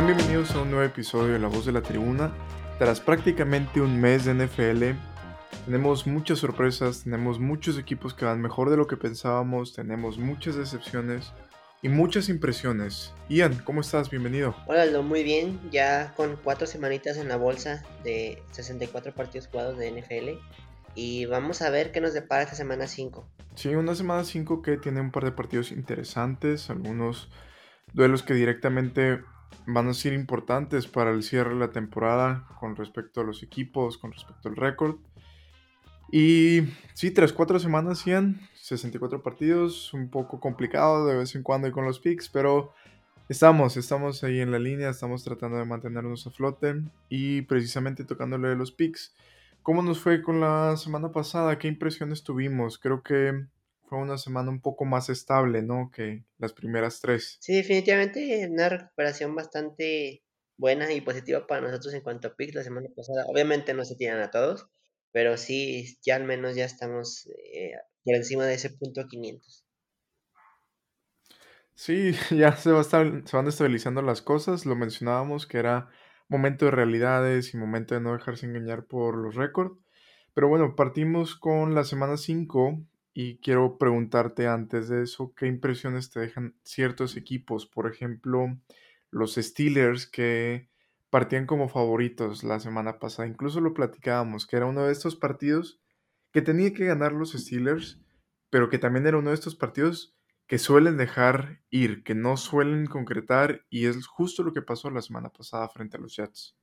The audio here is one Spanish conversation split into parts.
Sean bienvenidos a un nuevo episodio de La Voz de la Tribuna. Tras prácticamente un mes de NFL, tenemos muchas sorpresas, tenemos muchos equipos que van mejor de lo que pensábamos, tenemos muchas decepciones y muchas impresiones. Ian, ¿cómo estás? Bienvenido. Hola, Aldo, muy bien. Ya con cuatro semanitas en la bolsa de 64 partidos jugados de NFL. Y vamos a ver qué nos depara esta semana 5. Sí, una semana 5 que tiene un par de partidos interesantes, algunos duelos que directamente van a ser importantes para el cierre de la temporada con respecto a los equipos, con respecto al récord. Y sí, tras cuatro semanas, 100, 64 partidos, un poco complicado de vez en cuando y con los picks, pero estamos, estamos ahí en la línea, estamos tratando de mantenernos a flote y precisamente tocándole de los picks. ¿Cómo nos fue con la semana pasada? ¿Qué impresiones tuvimos? Creo que fue una semana un poco más estable, ¿no? Que las primeras tres. Sí, definitivamente una recuperación bastante buena y positiva para nosotros en cuanto a picks la semana pasada. Obviamente no se tiran a todos, pero sí, ya al menos ya estamos eh, por encima de ese punto 500. Sí, ya se, va se van estabilizando las cosas. Lo mencionábamos que era momento de realidades y momento de no dejarse engañar por los récords. Pero bueno, partimos con la semana 5 y quiero preguntarte antes de eso, ¿qué impresiones te dejan ciertos equipos? Por ejemplo, los Steelers que partían como favoritos la semana pasada. Incluso lo platicábamos, que era uno de estos partidos que tenía que ganar los Steelers, pero que también era uno de estos partidos que suelen dejar ir, que no suelen concretar, y es justo lo que pasó la semana pasada frente a los Jets.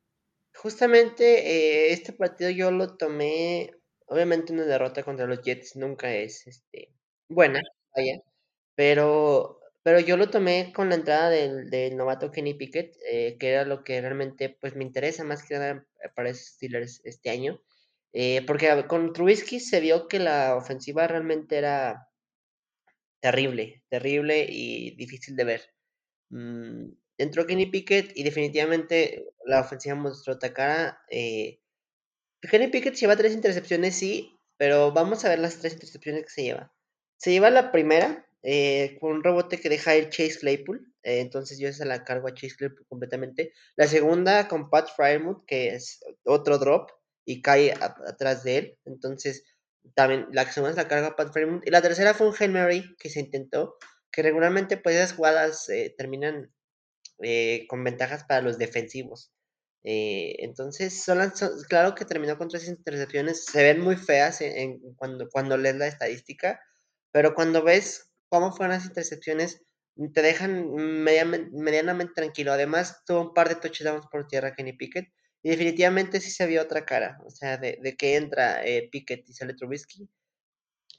Justamente eh, este partido yo lo tomé, obviamente una derrota contra los Jets nunca es este, buena, vaya, pero pero yo lo tomé con la entrada del, novato Kenny Pickett, eh, que era lo que realmente pues me interesa más que nada para esos Steelers este año. Eh, porque con Trubisky se vio que la ofensiva realmente era terrible, terrible y difícil de ver. Mm, entró Kenny Pickett y definitivamente la ofensiva mostró otra cara. Eh, Kenny Pickett lleva tres intercepciones, sí, pero vamos a ver las tres intercepciones que se lleva. Se lleva la primera, eh, con un rebote que deja ir Chase Claypool. Eh, entonces yo se la cargo a Chase Claypool completamente. La segunda con Pat Fryermuth, que es otro drop y cae atrás de él. Entonces también la segunda es la carga a Pat Fryermuth. Y la tercera fue un Mary que se intentó, que regularmente pues esas jugadas eh, terminan con ventajas para los defensivos. Entonces, son, claro que terminó con tres intercepciones, se ven muy feas en, cuando, cuando lees la estadística, pero cuando ves cómo fueron las intercepciones, te dejan medianamente, tranquilo. Además, tuvo un par de touchdowns por tierra Kenny Pickett. Y definitivamente sí se vio otra cara. O sea, de, que entra eh, Pickett y sale Trubisky.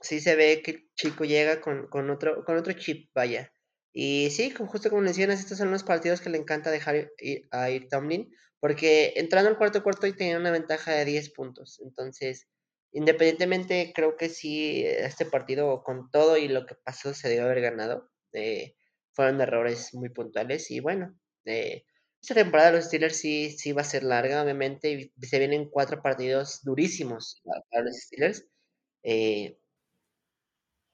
Sí se ve que el chico llega con, otro, con otro chip, vaya. Y sí, justo como mencionas, estos son los partidos que le encanta dejar a ir Tomlin. Porque entrando al cuarto cuarto y tenía una ventaja de 10 puntos. Entonces, Independientemente, creo que sí, este partido con todo y lo que pasó se debe haber ganado. Eh, fueron errores muy puntuales y bueno, eh, esta temporada de los Steelers sí, sí va a ser larga, obviamente, se vienen cuatro partidos durísimos para, los Steelers. Eh,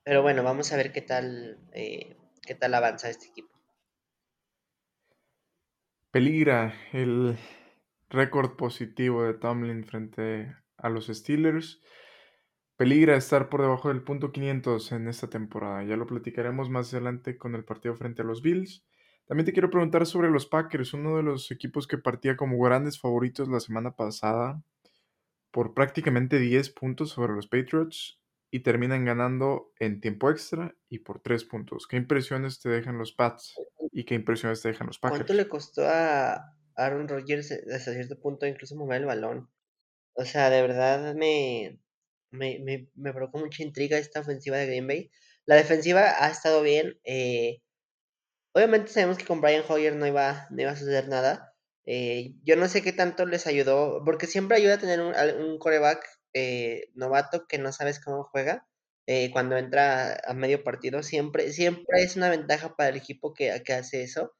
pero bueno, vamos a ver qué tal, qué tal avanza este equipo. Peligra el récord positivo de Tomlin frente a los Steelers. Peligra estar por debajo del punto 500 en esta temporada. Ya lo platicaremos más adelante con el partido frente a los Bills. También te quiero preguntar sobre los Packers, uno de los equipos que partía como grandes favoritos la semana pasada por prácticamente 10 puntos sobre los Patriots y terminan ganando en tiempo extra y por 3 puntos. ¿Qué impresiones te dejan los Pats y qué impresiones te dejan los Packers? ¿Cuánto le costó a Aaron Rodgers hasta cierto punto incluso mover el balón? O sea, de verdad me, me, me, me provocó mucha intriga esta ofensiva de Green Bay. La defensiva ha estado bien. Eh, obviamente sabemos que con Brian Hoyer no iba, no iba a suceder nada. Eh, yo no sé qué tanto les ayudó, porque siempre ayuda a tener un, un coreback eh, novato que no sabes cómo juega. cuando entra a medio partido, siempre, siempre es una ventaja para el equipo que, que hace eso.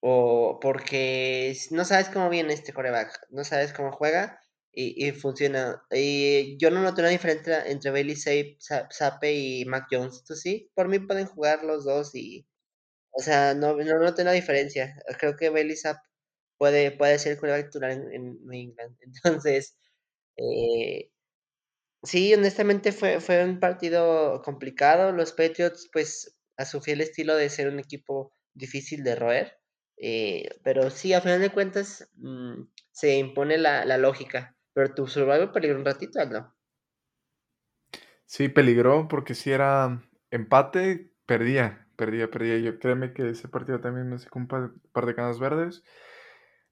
O porque no sabes cómo viene este coreback, no sabes cómo juega y, funciona. Y yo no noto una diferencia entre Bailey Sape y Mac Jones. ¿Tú sí? Por mí pueden jugar los dos y. O sea, no, no noto una diferencia. Creo que Bailey Sapp puede, puede ser el titular en, en England. Entonces, eh, sí, honestamente fue, fue un partido complicado. Los Patriots, pues, a su fiel estilo de ser un equipo difícil de roer. Eh, pero sí, a final de cuentas, mm, se impone la, la, lógica. Pero tu survival peligró un ratito, ¿no? Sí, peligró porque si era empate, perdía, perdía, perdía. Yo créeme que ese partido también me sacó un par, de canas verdes,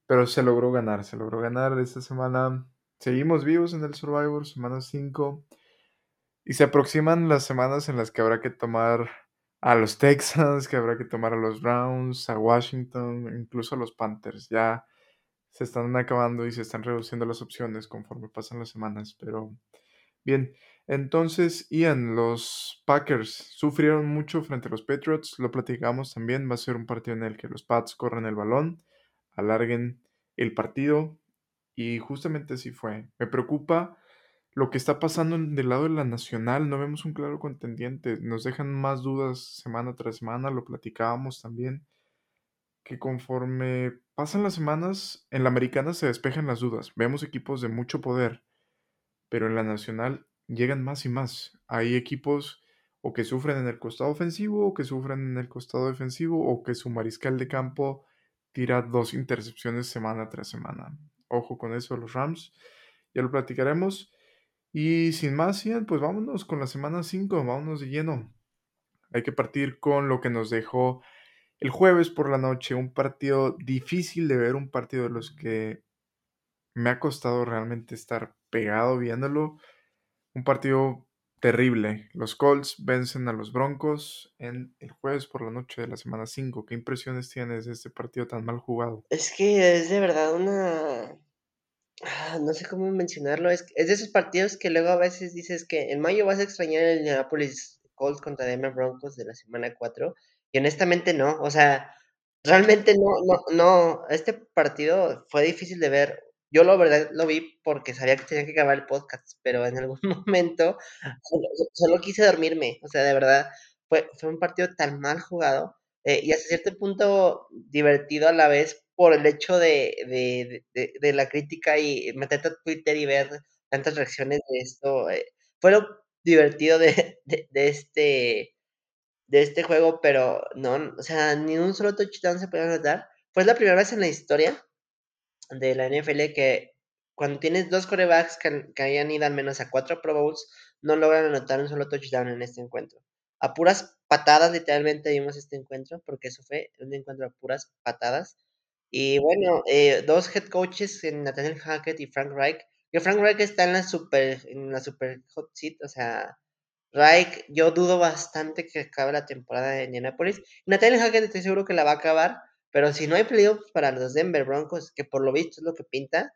pero se logró ganar, se logró ganar esta semana. Seguimos vivos en el Survivor, semana 5. Y se aproximan las semanas en las que habrá que tomar a los Texans, que habrá que tomar a los Browns, a Washington, incluso a los Panthers. Ya se están acabando y se están reduciendo las opciones conforme pasan las semanas. Pero bien, entonces, Ian, los Packers sufrieron mucho frente a los Patriots, lo platicamos también, va a ser un partido en el que los Pats corren el balón, alarguen el partido y justamente así fue. Me preocupa lo que está pasando del lado de la nacional, no vemos un claro contendiente, nos dejan más dudas semana tras semana, lo platicábamos también, que conforme pasan las semanas, en la americana se despejan las dudas, vemos equipos de mucho poder, pero en la nacional llegan más y más. Hay equipos o que sufren en el costado ofensivo, o que sufren en el costado defensivo, o que su mariscal de campo tira dos intercepciones semana tras semana. Ojo con eso, los Rams. Ya lo platicaremos. Y sin más, pues vámonos con la semana 5, vámonos de lleno. Hay que partir con lo que nos dejó el jueves por la noche, un partido difícil de ver, un partido de los que me ha costado realmente estar pegado viéndolo. Un partido terrible. Los Colts vencen a los Broncos en el jueves por la noche de la semana 5. ¿Qué impresiones tienes de este partido tan mal jugado? Es que es de verdad una Ah, no sé cómo mencionarlo, es es de esos partidos que luego a veces dices que en mayo vas a extrañar el Indianapolis Colts contra Denver Broncos de la semana 4, y honestamente no, o sea, realmente no no no, este partido fue difícil de ver. Yo la verdad lo vi porque sabía que tenía que acabar el podcast, pero en algún momento solo quise dormirme, o sea, de verdad, fue fue un partido tan mal jugado, eh, y hasta cierto punto divertido a la vez por el hecho de de de la crítica y meterte a Twitter y ver tantas reacciones de esto, eh, fue lo divertido de este de este juego, pero no, o sea, ni un solo touchdown se pudieron anotar. Fue la primera vez en la historia de la NFL que cuando tienes 2 quarterbacks que que hayan ido al menos a 4 Pro Bowls, no logran anotar un solo touchdown en este encuentro. A puras patadas, literalmente vimos este encuentro, porque eso fue un encuentro a puras patadas. Y bueno, eh, 2 head coaches Nathaniel Hackett y Frank Reich, que Frank Reich está en la super en la super hot seat, o sea, Reich, yo dudo bastante que acabe la temporada de Indianapolis. Nathaniel Hackett estoy seguro que la va a acabar, pero si no hay playoffs para los Denver Broncos, que por lo visto es lo que pinta,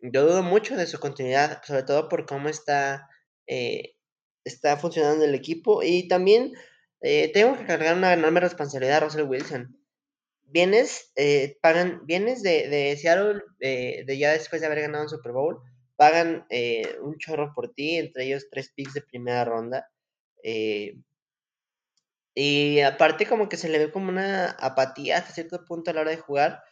yo dudo mucho de su continuidad, sobre todo por cómo está, eh, está funcionando el equipo. Y también, eh, tengo que cargar una enorme responsabilidad a Russell Wilson. Vienes, eh, pagan vienes de de Seattle, eh, de ya después de haber ganado un Super Bowl, pagan, un chorro por ti, entre ellos 3 picks de primera ronda, y aparte como que se le ve como una apatía hasta cierto punto a la hora de jugar,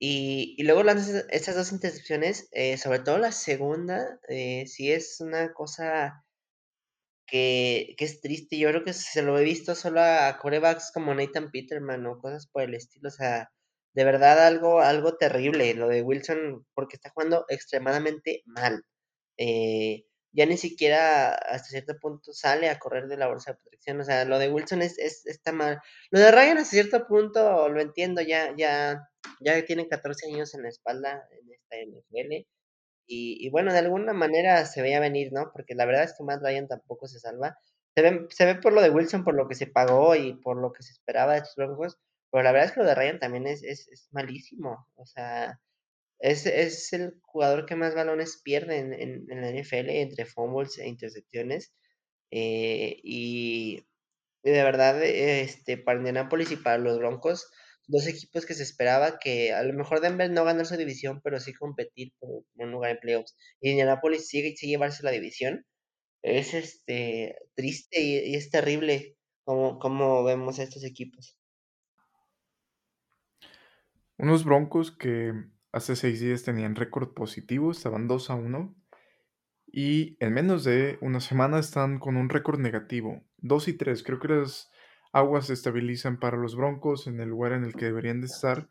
y y luego lanzas esas 2 intercepciones, eh, sobre todo la segunda, eh, sí es una cosa que que es triste. Yo creo que se lo he visto solo a quarterbacks como Nathan Peterman o cosas por el estilo, o sea, de verdad algo algo terrible lo de Wilson, porque está jugando extremadamente mal. Eh, ya ni siquiera hasta cierto punto sale a correr de la bolsa de protección, o sea, lo de Wilson es es está mal. Lo de Ryan hasta cierto punto lo entiendo, ya ya ya tiene 14 años en la espalda en esta NFL. Y y bueno, de alguna manera se veía venir, ¿no? Porque la verdad es que Matt Ryan tampoco se salva. Se ve se ve por lo de Wilson, por lo que se pagó y por lo que se esperaba de estos Broncos, pero la verdad es que lo de Ryan también es es malísimo. O sea, es es el jugador que más balones pierde en en la NFL entre fumbles e intercepciones. Eh, y de verdad, este, para Indianapolis y para los Broncos, 2 equipos que se esperaba que a lo mejor Denver no ganar su división, pero sí competir por un lugar en playoffs. Y Indianapolis sigue sí llevarse la división. Es, este, triste y es terrible cómo cómo vemos a estos equipos. Unos Broncos que hace seis días tenían récord positivo, estaban 2 a 1. Y en menos de una semana están con un récord negativo, 2 y 3. Creo que las aguas se estabilizan para los Broncos en el lugar en el que deberían de estar.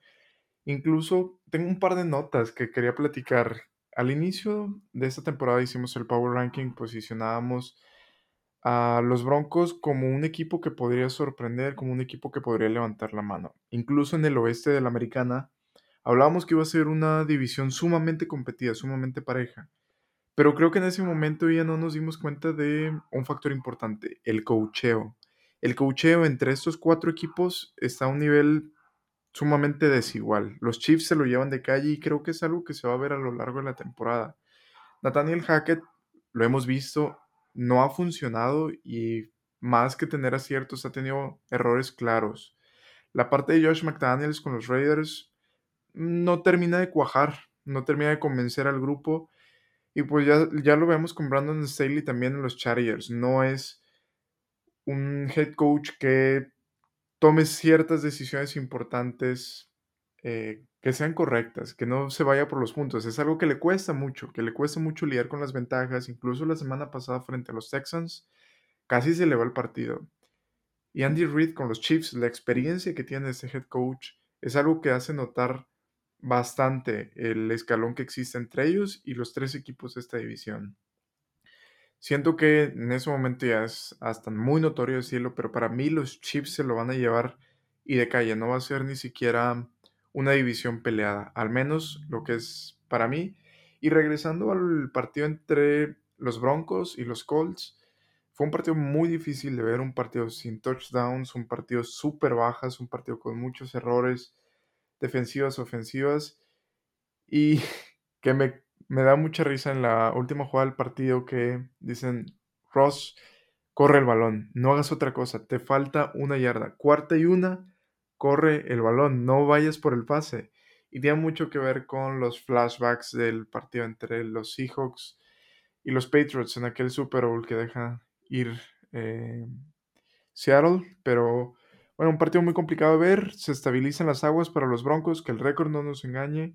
Incluso tengo un par de notas que quería platicar. Al inicio de esta temporada hicimos el Power Ranking, posicionábamos a los Broncos como un equipo que podría sorprender, como un equipo que podría levantar la mano. Incluso en el oeste de la americana hablábamos que iba a ser una división sumamente competida, sumamente pareja. Pero creo que en ese momento ya no nos dimos cuenta de un factor importante, el cocheo. El cocheo entre estos cuatro equipos está a un nivel sumamente desigual. Los Chiefs se lo llevan de calle y creo que es algo que se va a ver a lo largo de la temporada. Nathaniel Hackett, lo hemos visto, no ha funcionado y más que tener aciertos ha tenido errores claros. La parte de Josh McDaniels con los Raiders no termina de cuajar, no termina de convencer al grupo. Y pues ya, ya lo vemos con Brandon Staley también en los Chargers. No es un head coach que tome ciertas decisiones importantes eh, que sean correctas, que no se vaya por los puntos. Es algo que le cuesta mucho, que le cuesta mucho lidiar con las ventajas. Incluso la semana pasada frente a los Texans, casi se le va el partido. Y Andy Reid con los Chiefs, la experiencia que tiene ese head coach, es algo que hace notar bastante el escalón que existe entre ellos y los tres equipos de esta división. Siento que en ese momento ya es hasta muy notorio decirlo, pero para mí los Chiefs se lo van a llevar y de calle, no va a ser ni siquiera una división peleada, al menos lo que es para mí. Y regresando al partido entre los Broncos y los Colts, fue un partido muy difícil de ver, un partido sin touchdowns, un partido súper bajas, un partido con muchos errores defensivas, ofensivas, y que me, me da mucha risa en la última jugada del partido que dicen, Ross, corre el balón, no hagas otra cosa, te falta una yarda, cuarta y una, corre el balón, no vayas por el pase. Y tiene mucho que ver con los flashbacks del partido entre los Seahawks y los Patriots en aquel Super Bowl que deja ir eh, Seattle, pero bueno, un partido muy complicado de ver, se estabilizan las aguas para los Broncos, que el récord no nos engañe,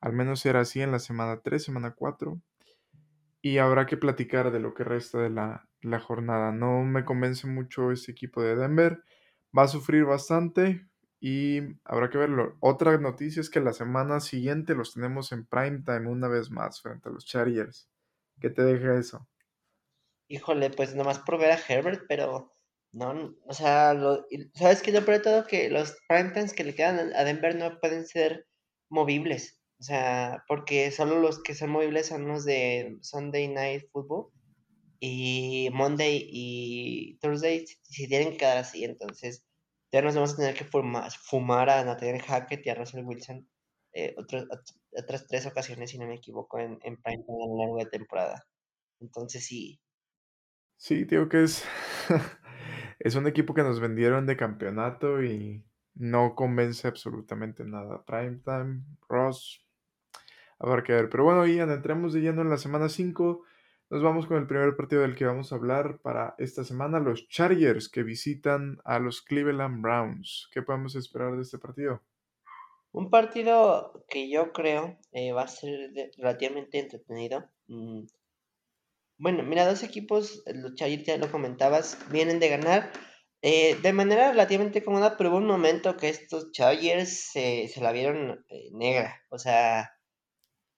al menos era así en la semana 3, semana 4, y habrá que platicar de lo que resta de la, la jornada. No me convence mucho este equipo de Denver, va a sufrir bastante, y habrá que verlo. Otra noticia es que la semana siguiente los tenemos en prime time una vez más frente a los Chargers. ¿Qué te deja eso? Híjole, pues nomás por ver a Herbert, pero no, o sea, lo, ¿sabes qué? Lo peor todo que los prime times que le quedan a Denver no pueden ser movibles. O sea, porque solo los que son movibles son los de Sunday Night Football y Monday y Thursday si tienen que quedar así. Entonces, ya nos vamos a tener que fumar, fumar a Nathaniel Hackett y a Russell Wilson eh, otras tres ocasiones, si no me equivoco, en, en prime a lo largo de temporada. Entonces, sí. Sí, digo que es, es un equipo que nos vendieron de campeonato y no convence absolutamente nada. Primetime, Ross, habrá que ver. Pero bueno, Ian, entremos de lleno en la semana 5. Nos vamos con el primer partido del que vamos a hablar para esta semana, los Chargers que visitan a los Cleveland Browns. ¿Qué podemos esperar de este partido? Un partido que yo creo eh, va a ser relativamente entretenido. Mm. Bueno, mira, dos equipos, los Chargers ya lo comentabas, vienen de ganar eh, de manera relativamente cómoda, pero hubo un momento que estos Chargers se la vieron eh, negra. O sea,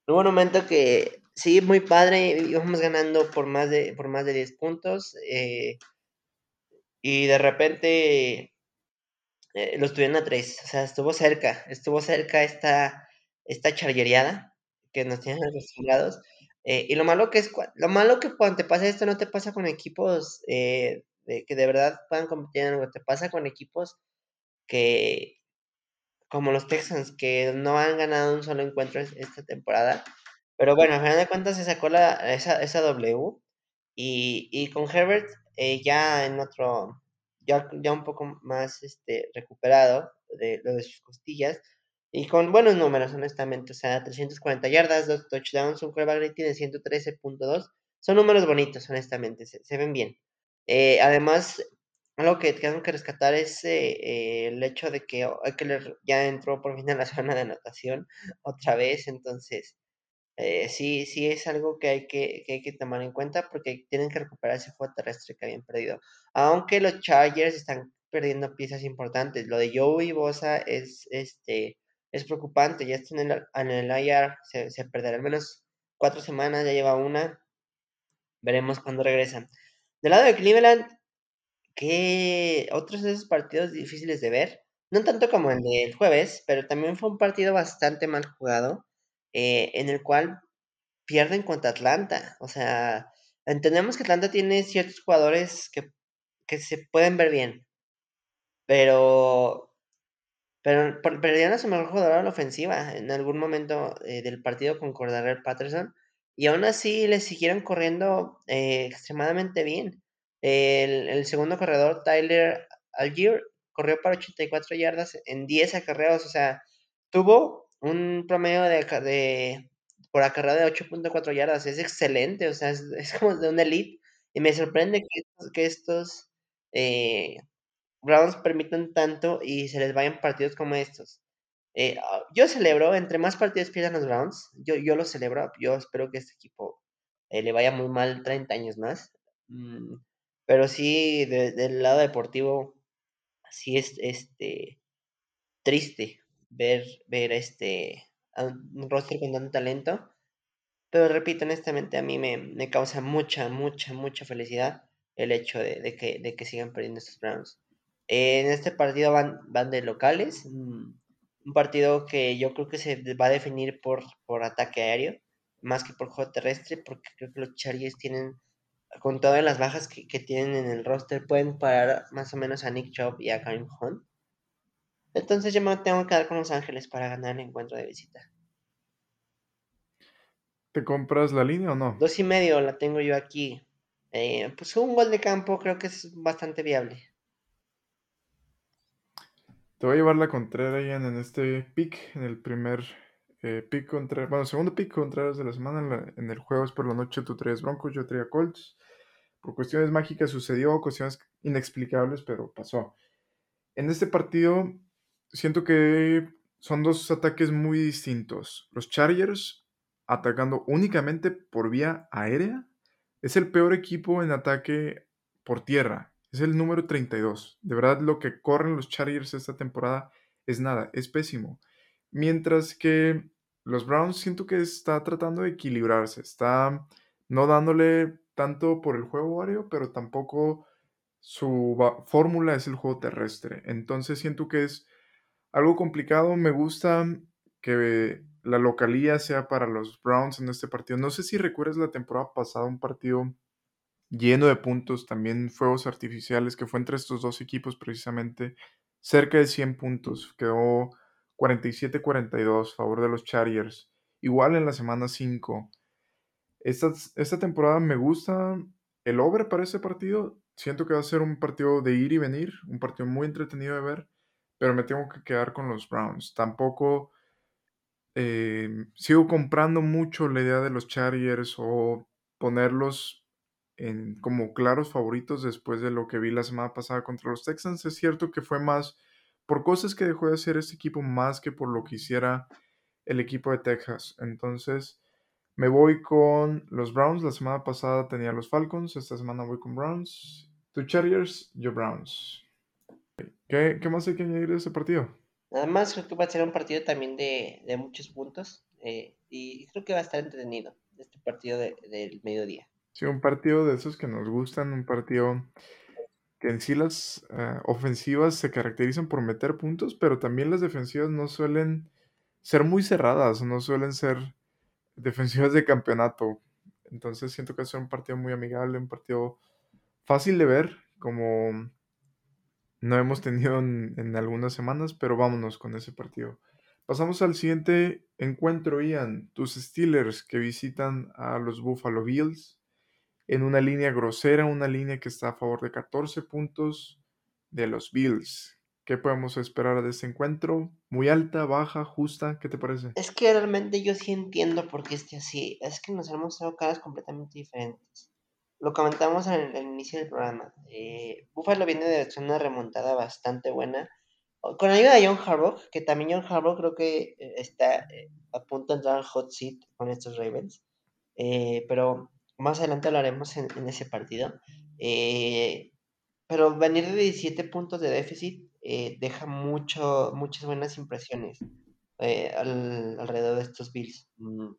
hubo un momento que sí, muy padre, íbamos ganando por más de, por más de 10 puntos. Eh, y de repente eh, los tuvieron a 3. O sea, estuvo cerca, estuvo cerca esta, esta charguereada que nos tienen acostumbrados. Eh, y lo malo que es, lo malo que cuando te pasa esto no te pasa con equipos eh, que de verdad puedan competir en algo, te pasa con equipos que, como los Texans, que no han ganado un solo encuentro esta temporada. Pero bueno, a final de cuentas se sacó la, esa, esa W. Y, y con Herbert eh, ya en otro, ya, ya un poco más este, recuperado de lo de sus costillas. Y con buenos números, honestamente. O sea, 340 yardas, 2 touchdowns, un quarterback rating de 113.2. Son números bonitos, honestamente. Se, se ven bien. Eh, además, algo que tengo que rescatar es eh, el hecho de que Eckler ya entró por fin a la zona de anotación otra vez, entonces eh, sí, sí es algo que hay que, que hay que tomar en cuenta porque tienen que recuperar ese juego terrestre que habían perdido. Aunque los Chargers están perdiendo piezas importantes, lo de Joey Bosa es, este, es preocupante, ya está en el, en el IR, se, se perderá al menos cuatro semanas, ya lleva una, veremos cuándo regresan. Del lado de Cleveland, que otros de esos partidos difíciles de ver, no tanto como el del jueves, pero también fue un partido bastante mal jugado, eh, en el cual pierden contra Atlanta. O sea, entendemos que Atlanta tiene ciertos jugadores que, que se pueden ver bien, pero pero per perdieron a su mejor jugador a la ofensiva en algún momento, eh, del partido con Cordarrelle Patterson, y aún así le siguieron corriendo, eh, extremadamente bien. El segundo corredor, Tyler Allgeier, corrió para 84 yardas en 10 acarreos, o sea, tuvo un promedio de de por acarreo de 8.4 yardas, es excelente, o sea, es como de una elite, y me sorprende que estos que estos, eh, Browns permitan tanto y se les vayan partidos como estos. Eh, ah, yo celebro, entre más partidos pierdan los Browns, yo, yo lo celebro. Yo espero que este equipo eh, le vaya muy mal 30 años más. Mm, pero sí, de- del lado deportivo, sí es este triste ver, ver este un roster con tanto talento. Pero repito, honestamente, a mí me, me causa mucha, mucha, mucha felicidad el hecho de, de que, de que sigan perdiendo estos Browns. En este partido van, van de locales, un partido que yo creo que se va a definir por, por ataque aéreo, más que por juego terrestre, porque creo que los Chargers tienen, con todas las bajas que, que tienen en el roster, pueden parar más o menos a Nick Chubb y a Karim Hunt. Entonces yo me tengo que quedar con Los Ángeles para ganar el encuentro de visita. ¿Te compras la línea o no? Dos y medio la tengo yo aquí. Eh, pues un gol de campo creo que es bastante viable. Te voy a llevar la contraria Ian, en este pick, en el primer eh, pick contra, bueno, segundo pick contra de la semana. En, la- en el jueves por la noche tú traes Broncos, yo traía Colts. Por cuestiones mágicas sucedió, cuestiones inexplicables, pero pasó. En este partido siento que son dos ataques muy distintos. Los Chargers atacando únicamente por vía aérea. Es el peor equipo en ataque por tierra. Es el número 32. De verdad lo que corren los Chargers esta temporada es nada, es pésimo. Mientras que los Browns siento que está tratando de equilibrarse. Está no dándole tanto por el juego aéreo, pero tampoco su fórmula es el juego terrestre. Entonces siento que es algo complicado. Me gusta que la localía sea para los Browns en este partido. No sé si recuerdas la temporada pasada, un partido lleno de puntos, también fuegos artificiales, que fue entre estos dos equipos precisamente, cerca de 100 puntos. Quedó 47-42 a favor de los Chargers. Igual en la semana 5. Esta, esta temporada me gusta el over para ese partido. Siento que va a ser un partido de ir y venir, un partido muy entretenido de ver, pero me tengo que quedar con los Browns. Tampoco eh, sigo comprando mucho la idea de los Chargers o ponerlos en, como claros favoritos después de lo que vi la semana pasada contra los Texans. Es cierto que fue más por cosas que dejó de hacer este equipo más que por lo que hiciera el equipo de Texas. Entonces, me voy con los Browns. La semana pasada tenía los Falcons. Esta semana voy con Browns. Tú Chargers, yo Browns. ¿Qué, qué más hay que añadir de ese partido? Nada más creo que va a ser un partido también de, muchos puntos eh, y creo que va a estar entretenido este partido de- del mediodía. Sí, un partido de esos que nos gustan, un partido que en sí las eh, ofensivas se caracterizan por meter puntos, pero también las defensivas no suelen ser muy cerradas, no suelen ser defensivas de campeonato. Entonces siento que ser un partido muy amigable, un partido fácil de ver, como no hemos tenido en, en algunas semanas, pero vámonos con ese partido. Pasamos al siguiente encuentro, Ian. Tus Steelers que visitan a los Buffalo Bills en una línea grosera, una línea que está a favor de 14 puntos de los Bills. ¿Qué podemos esperar de este encuentro? ¿Muy alta, baja, justa? ¿Qué te parece? Es que realmente yo sí entiendo por qué esté así. Es que nos han mostrado caras completamente diferentes. lo comentamos en el, inicio del programa. Eh, Buffalo viene de una remontada bastante buena. Con ayuda de John Harbaugh, que también John Harbaugh creo que eh, está eh, a punto de entrar al hot seat con estos Ravens. pero más adelante hablaremos en, en ese partido. pero venir de 17 puntos de déficit deja mucho, muchas buenas impresiones alrededor de estos Bills. Mm.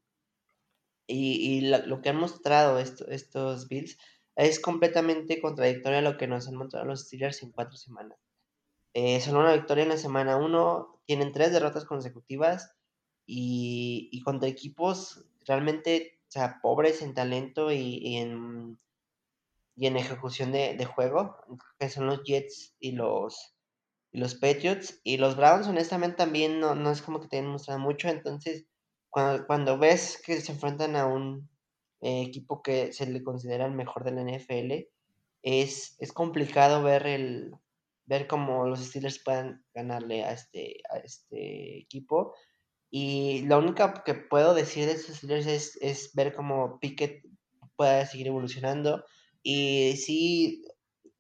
Y, lo que han mostrado estos Bills es completamente contradictorio a lo que nos han mostrado los Steelers en cuatro semanas. Eh, solo una victoria en la semana uno, tienen tres derrotas consecutivas y, contra equipos realmente sea, pobres en talento y, en, y en ejecución de, de, juego, que son los Jets y los, y los Patriots. Y los Browns, honestamente, también no, no es como que te hayan mostrado mucho, entonces cuando, ves que se enfrentan a un eh, equipo que se le considera el mejor de la NFL, es, es complicado ver el ver cómo los Steelers puedan ganarle a este, a este equipo. Y lo único que puedo decir de estos Steelers es, es ver cómo Pickett pueda seguir evolucionando. Y sí,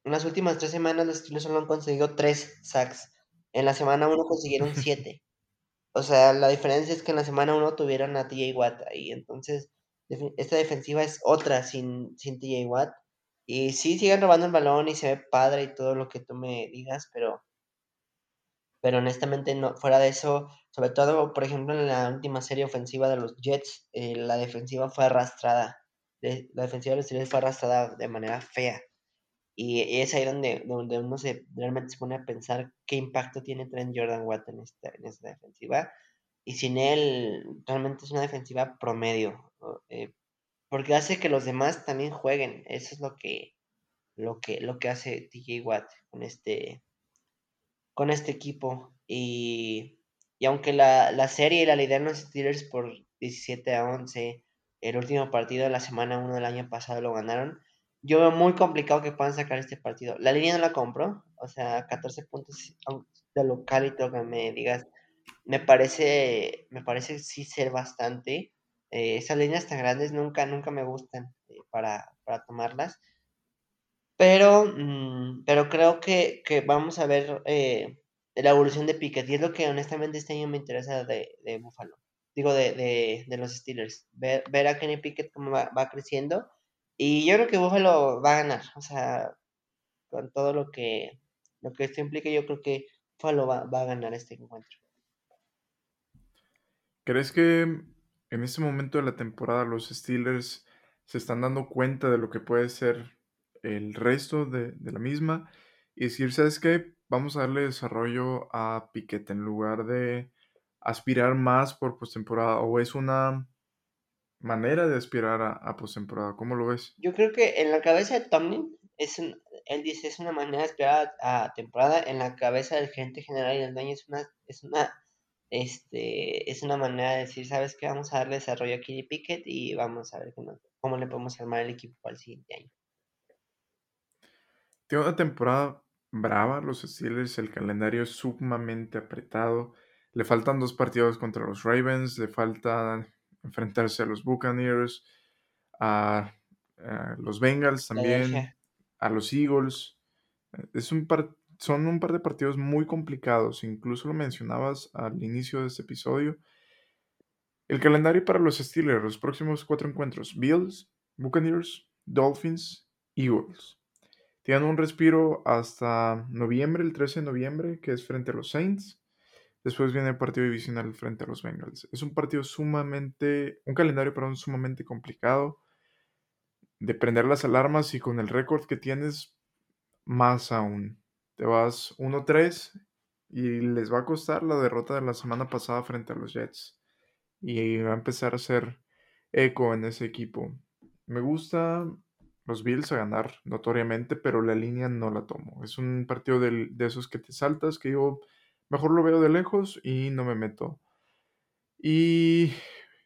en las últimas tres semanas los Steelers solo han conseguido tres sacks. En la semana uno consiguieron siete. O sea, la diferencia es que en la semana uno tuvieron a TJ Watt ahí. Entonces, esta defensiva es otra sin, sin TJ Watt. Y sí, siguen robando el balón y se ve padre y todo lo que tú me digas, pero, pero honestamente, no, fuera de eso, sobre todo, por ejemplo, en la última serie ofensiva de los Jets, eh, la defensiva fue arrastrada. la defensiva de los Jets fue arrastrada de manera fea. Y, es ahí donde, donde uno se realmente se pone a pensar qué impacto tiene Trent Jordan Watt en esta, en defensiva. Y sin él, realmente es una defensiva promedio. Eh, porque hace que los demás también jueguen. Eso es lo que, lo que, lo que hace TJ Watt con este, con este equipo. Y, y aunque la, la serie la lideran los Steelers por 17 a 11, el último partido de la semana 1 del año pasado lo ganaron yo veo muy complicado que puedan sacar este partido. La línea no la compro, o sea, 14 puntos de local y todo que me digas, me parece, me parece sí ser bastante. Eh, esas líneas tan grandes nunca, nunca me gustan eh, para, para, tomarlas. Pero, mm, pero creo que, que, vamos a ver eh, la evolución de Pickett. Y es lo que honestamente este año me interesa de, de Buffalo. Digo, de, de, de los Steelers. Ver, ver, a Kenny Pickett cómo va, va creciendo y yo creo que Buffalo va a ganar. O sea, con todo lo que, lo que esto implica, yo creo que Buffalo va, a ganar este encuentro. ¿Crees que en este momento de la temporada los Steelers se están dando cuenta de lo que puede ser el resto de, de la misma? Y decir, ¿sabes qué? Vamos a darle desarrollo a Piquet en lugar de aspirar más por postemporada. ¿O es una manera de aspirar a, a postemporada. ¿Cómo lo ves? Yo creo que en la cabeza de Tomlin, es él dice es una manera de aspirar a, temporada. En la cabeza del gerente general y del dueño es una, es una, este, es una manera de decir, ¿sabes qué? Vamos a darle desarrollo a Kenny Pickett y vamos a ver cómo, cómo le podemos armar el equipo para el siguiente año. Tiene una temporada brava los Steelers, el calendario es sumamente apretado. Le faltan dos partidos contra los Ravens, le falta enfrentarse a los Buccaneers, a, los Bengals también, a los Eagles. Es un son un par de partidos muy complicados, incluso lo mencionabas al inicio de este episodio. El calendario para los Steelers, los próximos cuatro encuentros, Bills, Buccaneers, Dolphins, Eagles. Tienen un respiro hasta noviembre, el 13 de noviembre, que es frente a los Saints. Después viene el partido divisional frente a los Bengals. Es un partido sumamente, un calendario, perdón, sumamente complicado. De prender las alarmas y con el récord que tienes, más aún. Te vas 1-3 y les va a costar la derrota de la semana pasada frente a los Jets. Y va a empezar a ser eco en ese equipo. Me gusta los Bills a ganar notoriamente, pero la línea no la tomo. Es un partido de, de esos que te saltas, que digo Mejor lo veo de lejos y no me meto. Y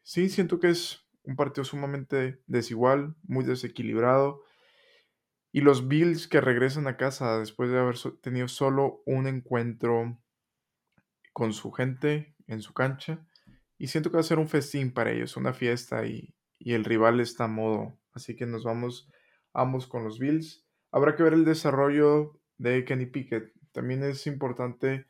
sí, siento que es un partido sumamente desigual, muy desequilibrado. Y los Bills que regresan a casa después de haber tenido solo un encuentro con su gente en su cancha. Y siento que va a ser un festín para ellos, una fiesta y, y el rival está a modo. Así que nos vamos ambos con los Bills. Habrá que ver el desarrollo de Kenny Pickett. También es importante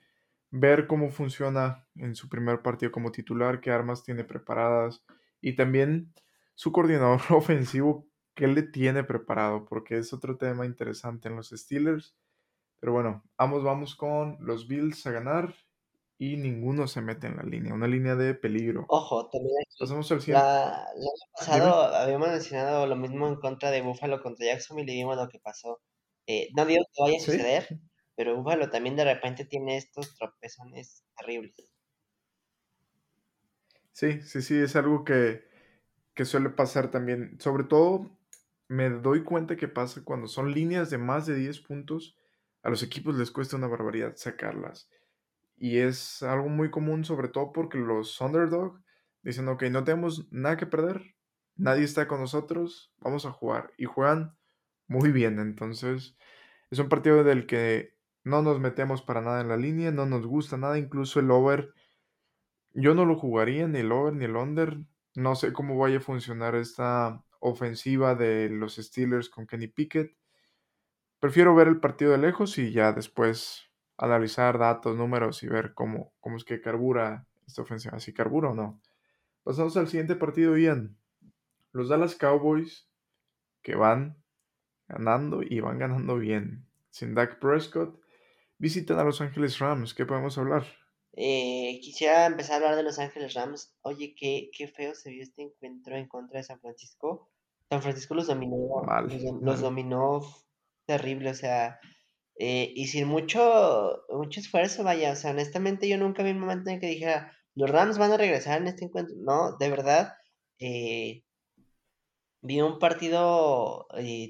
ver cómo funciona en su primer partido como titular, qué armas tiene preparadas y también su coordinador ofensivo, qué le tiene preparado, porque es otro tema interesante en los Steelers. Pero bueno, ambos vamos con los Bills a ganar y ninguno se mete en la línea, una línea de peligro. Ojo, también aquí. Pasamos al siguiente. La, el año pasado habíamos mencionado lo mismo en contra de Buffalo contra Jacksonville y vimos lo que pasó. Eh, no digo que vaya a suceder, pero Buffalo también de repente tiene estos tropezones terribles. Sí, sí, sí, es algo que, que suele pasar también. Sobre todo me doy cuenta que pasa cuando son líneas de más de 10 puntos, a los equipos les cuesta una barbaridad sacarlas. Y es algo muy común, sobre todo porque los underdog dicen, ok, no tenemos nada que perder, nadie está con nosotros, vamos a jugar. Y juegan muy bien, entonces es un partido del que no nos metemos para nada en la línea, no nos gusta nada, incluso el over. Yo no lo jugaría, ni el over ni el under. No sé cómo vaya a funcionar esta ofensiva de los Steelers con Kenny Pickett. Prefiero ver el partido de lejos y ya después analizar datos, números y ver cómo, cómo es que carbura esta ofensiva, si carbura o no. Pasamos al siguiente partido, Ian. Los Dallas Cowboys que van ganando y van ganando bien. Sin Dak Prescott visitan a Los Ángeles Rams. ¿Qué podemos hablar? Eh, quisiera empezar a hablar de Los Ángeles Rams. Oye, qué, qué feo se vio este encuentro en contra de San Francisco. San Francisco los dominó, los, dominó terrible, o sea, eh, y sin mucho, mucho esfuerzo, vaya, o sea, honestamente yo nunca vi un momento en que dijera, los Rams van a regresar en este encuentro. No, de verdad, eh, vi un partido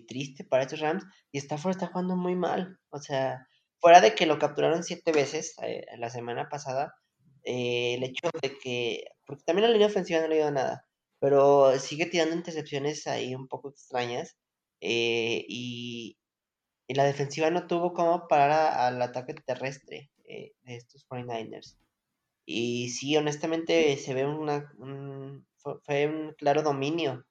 triste para estos Rams y Stafford está jugando muy mal, o sea, fuera de que lo capturaron siete veces eh, la semana pasada, eh, el hecho de que, porque también la línea ofensiva no le dio nada, pero sigue tirando intercepciones ahí un poco extrañas eh, y, la defensiva no tuvo como parar al ataque terrestre de estos 49ers. Y sí, honestamente se ve una, un, fue un claro dominio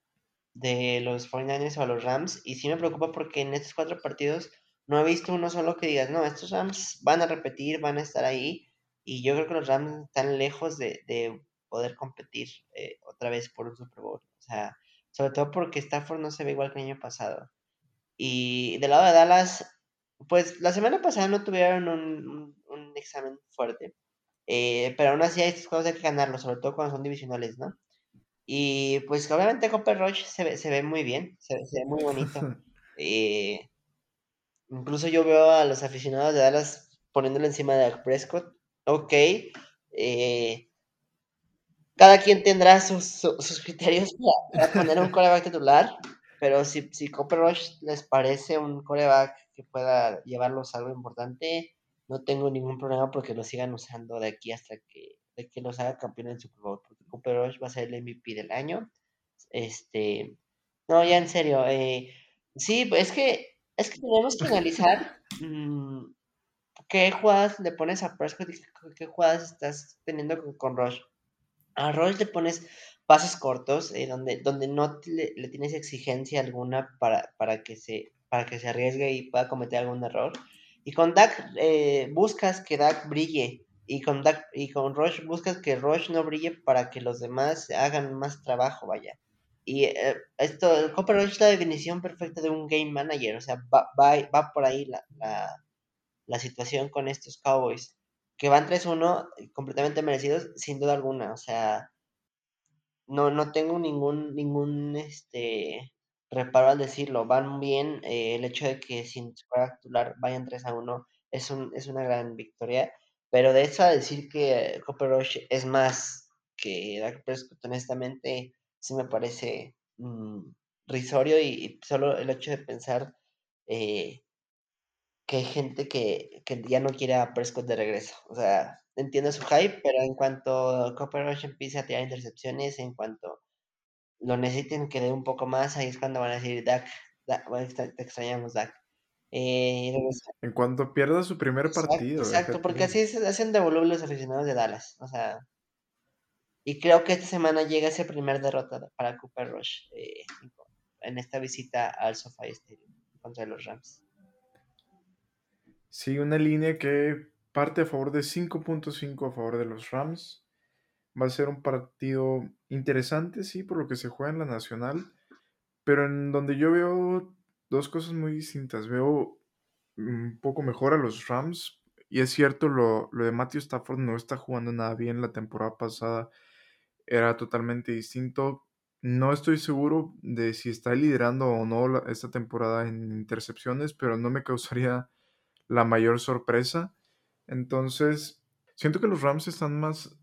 de los 49ers a los Rams y sí me preocupa porque en estos cuatro partidos no he visto uno solo que digas, no, estos Rams van a repetir, van a estar ahí. Y yo creo que los Rams están lejos de, poder competir eh, otra vez por un Super Bowl. O sea, sobre todo porque Stafford no se ve igual que el año pasado. Y del lado de Dallas, pues la semana pasada no tuvieron un, examen fuerte. Eh, pero aún así hay estos juegos hay que ganarlos, sobre todo cuando son divisionales, ¿no? Y pues obviamente Copper Roach se ve, se ve muy bien, se, ve muy bonito. eh, Incluso yo veo a los aficionados de Dallas poniéndole encima de Prescott. Ok. Eh, cada quien tendrá sus, criterios para, poner un coreback titular. Pero si, si Copper Rush les parece un coreback que pueda llevarlos a algo importante, no tengo ningún problema porque lo sigan usando de aquí hasta que, de que los haga campeón en Super Bowl. Porque Cooper Rush va a ser el MVP del año. Este. No, ya en serio. Eh, sí, es que es que tenemos que analizar mm, qué jugadas le pones a Prescott y qué jugadas estás teniendo con, con Rush. A Rush le pones pasos cortos, eh, donde, donde no le, tienes exigencia alguna para, para, que se, para que se arriesgue y pueda cometer algún error. Y con Dak eh, buscas que Dak brille. Y con, Dak, y con Rush buscas que Rush no brille para que los demás hagan más trabajo, vaya. Y eh, esto, el Copper es la definición perfecta de un game manager, o sea, va, va, por ahí la, la, situación con estos Cowboys, que van 3-1 completamente merecidos, sin duda alguna, o sea, no, no tengo ningún, ningún este, reparo al decirlo, van bien, eh, el hecho de que sin su titular vayan 3-1 es, un, es una gran victoria, pero de eso a decir que Copper Rush es más que Dak Prescott, honestamente, sí me parece mm, risorio y, solo el hecho de pensar eh, que hay gente que, ya no quiere a Prescott de regreso. O sea, entiendo su hype, pero en cuanto Copper Rush empiece a tirar intercepciones, en cuanto lo necesiten que dé un poco más, ahí es cuando van a decir, Dak, te extrañamos, Dak. Eh, en cuanto pierda su primer partido. Exacto, porque así hacen devolver los aficionados de Dallas. O sea, y creo que esta semana llega ese primer derrota para Cooper Rush. Eh, en esta visita al SoFi Stadium contra los Rams. Sí, una línea que parte a favor de 5.5 a favor de los Rams. Va a ser un partido interesante, sí, por lo que se juega en la nacional, pero en donde yo veo dos cosas muy distintas. Veo un poco mejor a los Rams, y es cierto, lo, lo de Matthew Stafford no está jugando nada bien la temporada pasada, era totalmente distinto. No estoy seguro de si está liderando o no esta temporada en intercepciones, pero no me causaría la mayor sorpresa. Entonces, siento que los Rams están más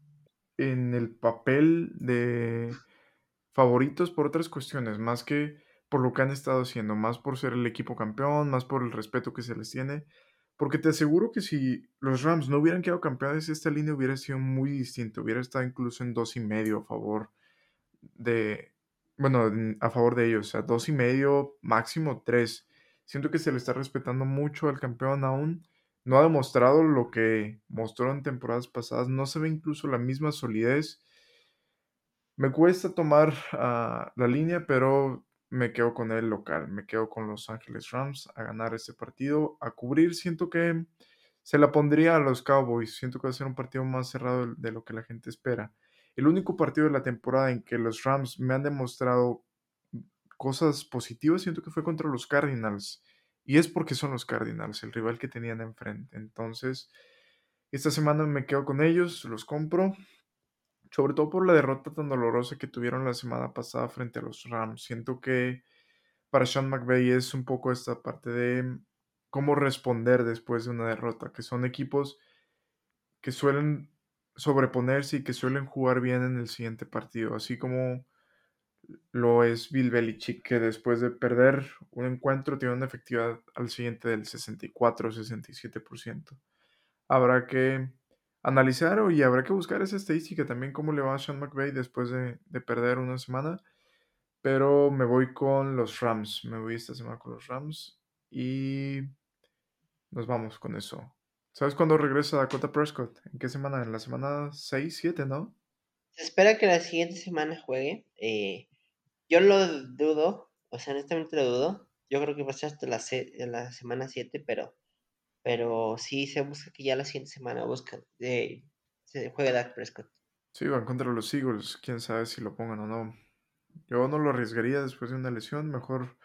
en el papel de favoritos por otras cuestiones, más que por lo que han estado haciendo, más por ser el equipo campeón, más por el respeto que se les tiene. Porque te aseguro que si los Rams no hubieran quedado campeones, esta línea hubiera sido muy distinta. Hubiera estado incluso en dos y medio a favor de, bueno, a favor de ellos. O sea, dos y medio, máximo tres. Siento que se le está respetando mucho al campeón aún. No ha demostrado lo que mostró en temporadas pasadas. No se ve incluso la misma solidez. Me cuesta tomar uh, la línea, pero me quedo con el local. Me quedo con Los Ángeles Rams a ganar este partido. A cubrir, siento que se la pondría a los Cowboys. Siento que va a ser un partido más cerrado de lo que la gente espera. El único partido de la temporada en que los Rams me han demostrado cosas positivas, siento que fue contra los Cardinals. Y es porque son los Cardinals, el rival que tenían enfrente. Entonces, esta semana me quedo con ellos, los compro. Sobre todo por la derrota tan dolorosa que tuvieron la semana pasada frente a los Rams. Siento que para Sean McVay es un poco esta parte de cómo responder después de una derrota, que son equipos que suelen sobreponerse y que suelen jugar bien en el siguiente partido, así como lo es Bill Belichick, que después de perder un encuentro tiene una efectividad al siguiente del 64-67%. Habrá que analizar y habrá que buscar esa estadística también, cómo le va a Sean McVay después de, de perder una semana. Pero me voy con los Rams, me voy esta semana con los Rams y nos vamos con eso. ¿Sabes cuándo regresa Dakota Prescott? ¿En qué semana? En la semana 6, 7, ¿no? Se espera que la siguiente semana juegue. Eh, yo lo dudo, o sea, honestamente lo dudo. Yo creo que va a ser hasta la, la semana 7, pero, pero sí se busca que ya la siguiente semana buscan, eh, se juegue Dak Prescott. Sí, van contra los Eagles. Quién sabe si lo pongan o no. Yo no lo arriesgaría después de una lesión. Mejor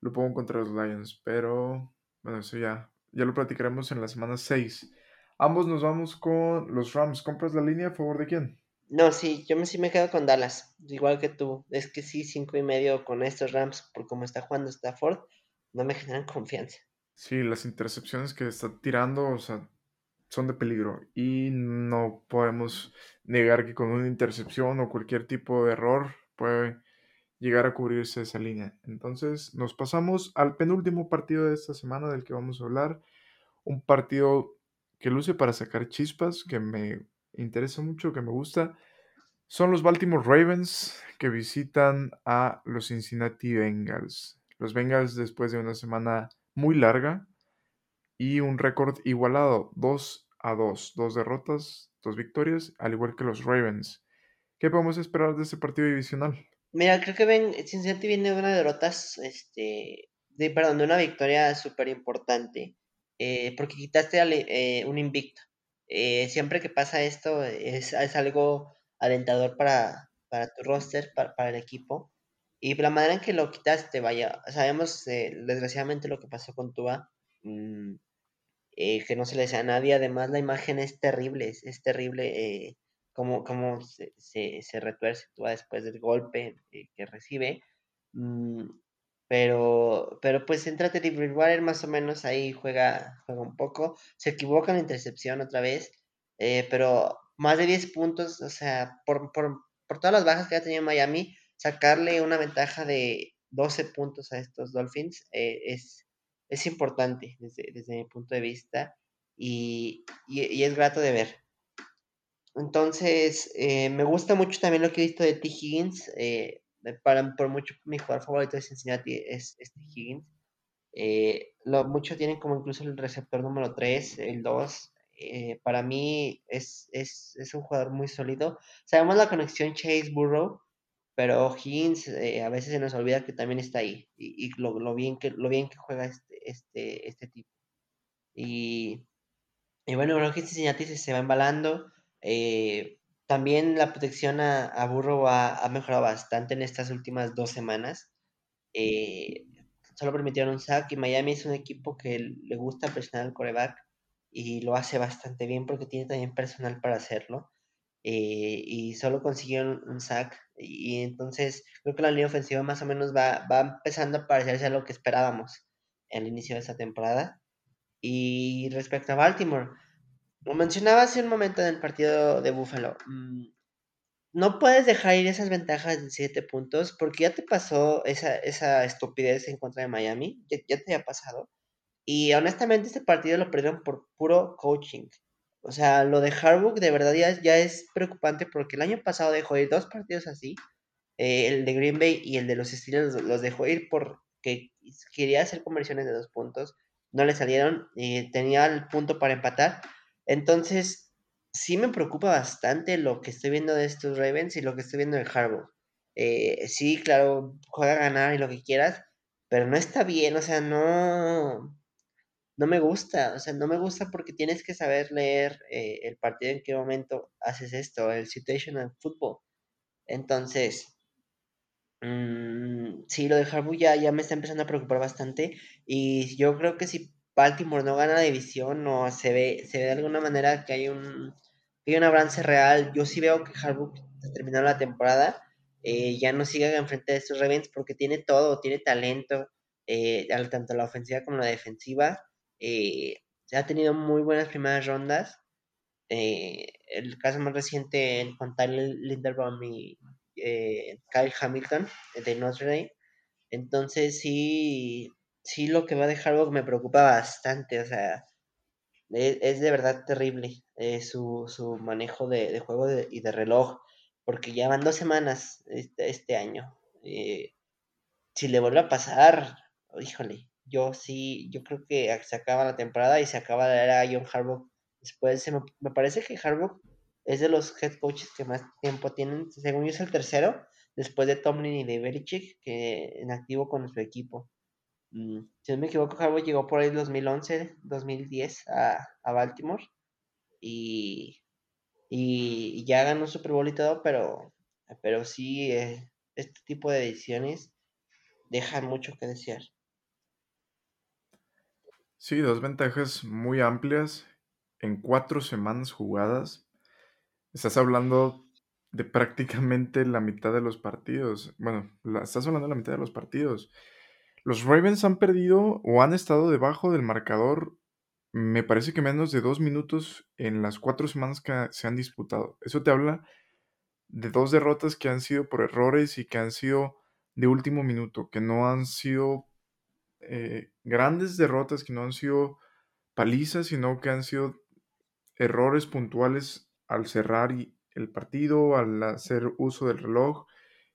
lo pongo contra los Lions. Pero, bueno, eso ya ya lo platicaremos en la semana 6. Ambos nos vamos con los Rams. ¿Compras la línea a favor de quién? No, sí, yo me, sí me quedo con Dallas, igual que tú. Es que sí, cinco y medio con estos Rams, por cómo está jugando Stafford, no me generan confianza. Sí, las intercepciones que está tirando, o sea, son de peligro. Y no podemos negar que con una intercepción o cualquier tipo de error puede llegar a cubrirse esa línea. Entonces nos pasamos al penúltimo partido de esta semana del que vamos a hablar. Un partido que luce para sacar chispas, que me interesa mucho, que me gusta. Son los Baltimore Ravens que visitan a los Cincinnati Bengals. Los Bengals después de una semana muy larga y un récord igualado, 2 a 2, dos derrotas, dos victorias, al igual que los Ravens. ¿Qué podemos esperar de este partido divisional? Mira, creo que ven, Cincinnati viene de una derrota, este, de, perdón, de una victoria súper importante, eh, porque quitaste eh, un invicto. Eh, siempre que pasa esto es, es algo alentador para, para tu roster, para, para, el equipo. Y la manera en que lo quitaste, vaya, sabemos desgraciadamente lo que pasó con Tua, mmm, que no se le desea a nadie, además la imagen es terrible, es, terrible cómo, cómo se, se, se, retuerce después del golpe eh, que recibe. Mm, pero, pero pues entra Teddy Bridgewater más o menos ahí juega, juega un poco. Se equivoca en la intercepción otra vez. Eh, pero más de 10 puntos, o sea, por, por, por todas las bajas que ha tenido Miami, sacarle una ventaja de 12 puntos a estos Dolphins eh, es, es importante desde, desde, mi punto de vista y, y, y es grato de ver. Entonces, eh, me gusta mucho también lo que he visto de T. Higgins. Eh, para, por mucho mi jugador favorito de Cincinnati es, es T. Higgins. Eh, lo, muchos tienen como incluso el receptor número 3, el 2. Eh, para mí es, es, es, un jugador muy sólido. Sabemos la conexión Chase Burrow. pero Higgins eh, a veces se nos olvida que también está ahí y, y lo, lo, bien que, lo bien que juega este, este, este tipo. Y, y bueno, creo que Cincinnati se va embalando. Eh, también la protección a, a Burrow ha, ha, mejorado bastante en estas últimas dos semanas. Eh, solo permitieron un sack y Miami es un equipo que le gusta presionar al coreback y lo hace bastante bien porque tiene también personal para hacerlo. Eh, y solo consiguieron un sack y, entonces creo que la línea ofensiva más o menos va, va empezando a parecerse a lo que esperábamos en el inicio de esta temporada. Y respecto a Baltimore, lo mencionaba hace un momento en el partido de Buffalo, mmm, no puedes dejar ir esas ventajas de 7 puntos porque ya te pasó esa, esa estupidez en contra de Miami, ya, ya, te ha pasado. Y honestamente este partido lo perdieron por puro coaching. O sea, lo de Harbaugh de verdad ya, ya es preocupante porque el año pasado dejó ir dos partidos así, eh, el de Green Bay y el de los Steelers los, dejó ir porque quería hacer conversiones de dos puntos, no le salieron y tenía el punto para empatar. Entonces, sí me preocupa bastante lo que estoy viendo de estos Ravens y lo que estoy viendo de Harbaugh. Eh, sí, claro, juega a ganar y lo que quieras, pero no está bien, o sea, no, no me gusta, o sea, no me gusta porque tienes que saber leer eh, el partido en qué momento haces esto, el situational football. Entonces, mmm, sí, lo de Harbaugh ya, ya me está empezando a preocupar bastante y yo creo que si Baltimore no gana la división o se ve, se ve de alguna manera que hay un, hay un avance real, yo sí veo que Harbaugh terminando la temporada eh, ya no siga enfrente de estos Ravens porque tiene todo, tiene talento, eh, tanto la ofensiva como la defensiva. Eh, ha tenido muy buenas primeras rondas. Eh, el caso más reciente con Tyler Linderbaum y eh, Kyle Hamilton de Notre Dame. Entonces sí, sí lo que va a dejar me preocupa bastante. O sea, es, es de verdad terrible eh, su, su, manejo de, de juego de, y de reloj. Porque ya van dos semanas este, este año. Eh, si le vuelve a pasar, híjole, yo sí, yo creo que se acaba la temporada y se acaba de era a John Harbaugh. Después me, me, parece que Harbaugh es de los head coaches que más tiempo tienen. Según yo es el tercero, después de Tomlin y de Belichick, que en activo con su equipo. Mm, si no me equivoco, Harbaugh llegó por ahí en 2011, 2010 a, a Baltimore. Y, y, ya ganó Super Bowl y todo, pero, pero sí, eh, este tipo de decisiones dejan mucho que desear. Sí, dos ventajas muy amplias en cuatro semanas jugadas. Estás hablando de prácticamente la mitad de los partidos. Bueno, estás hablando de la mitad de los partidos. Los Ravens han perdido o han estado debajo del marcador, me parece que menos de dos minutos en las cuatro semanas que se han disputado. Eso te habla de dos derrotas que han sido por errores y que han sido de último minuto, que no han sido eh, grandes derrotas que no han sido palizas, sino que han sido errores puntuales al cerrar el partido, al hacer uso del reloj,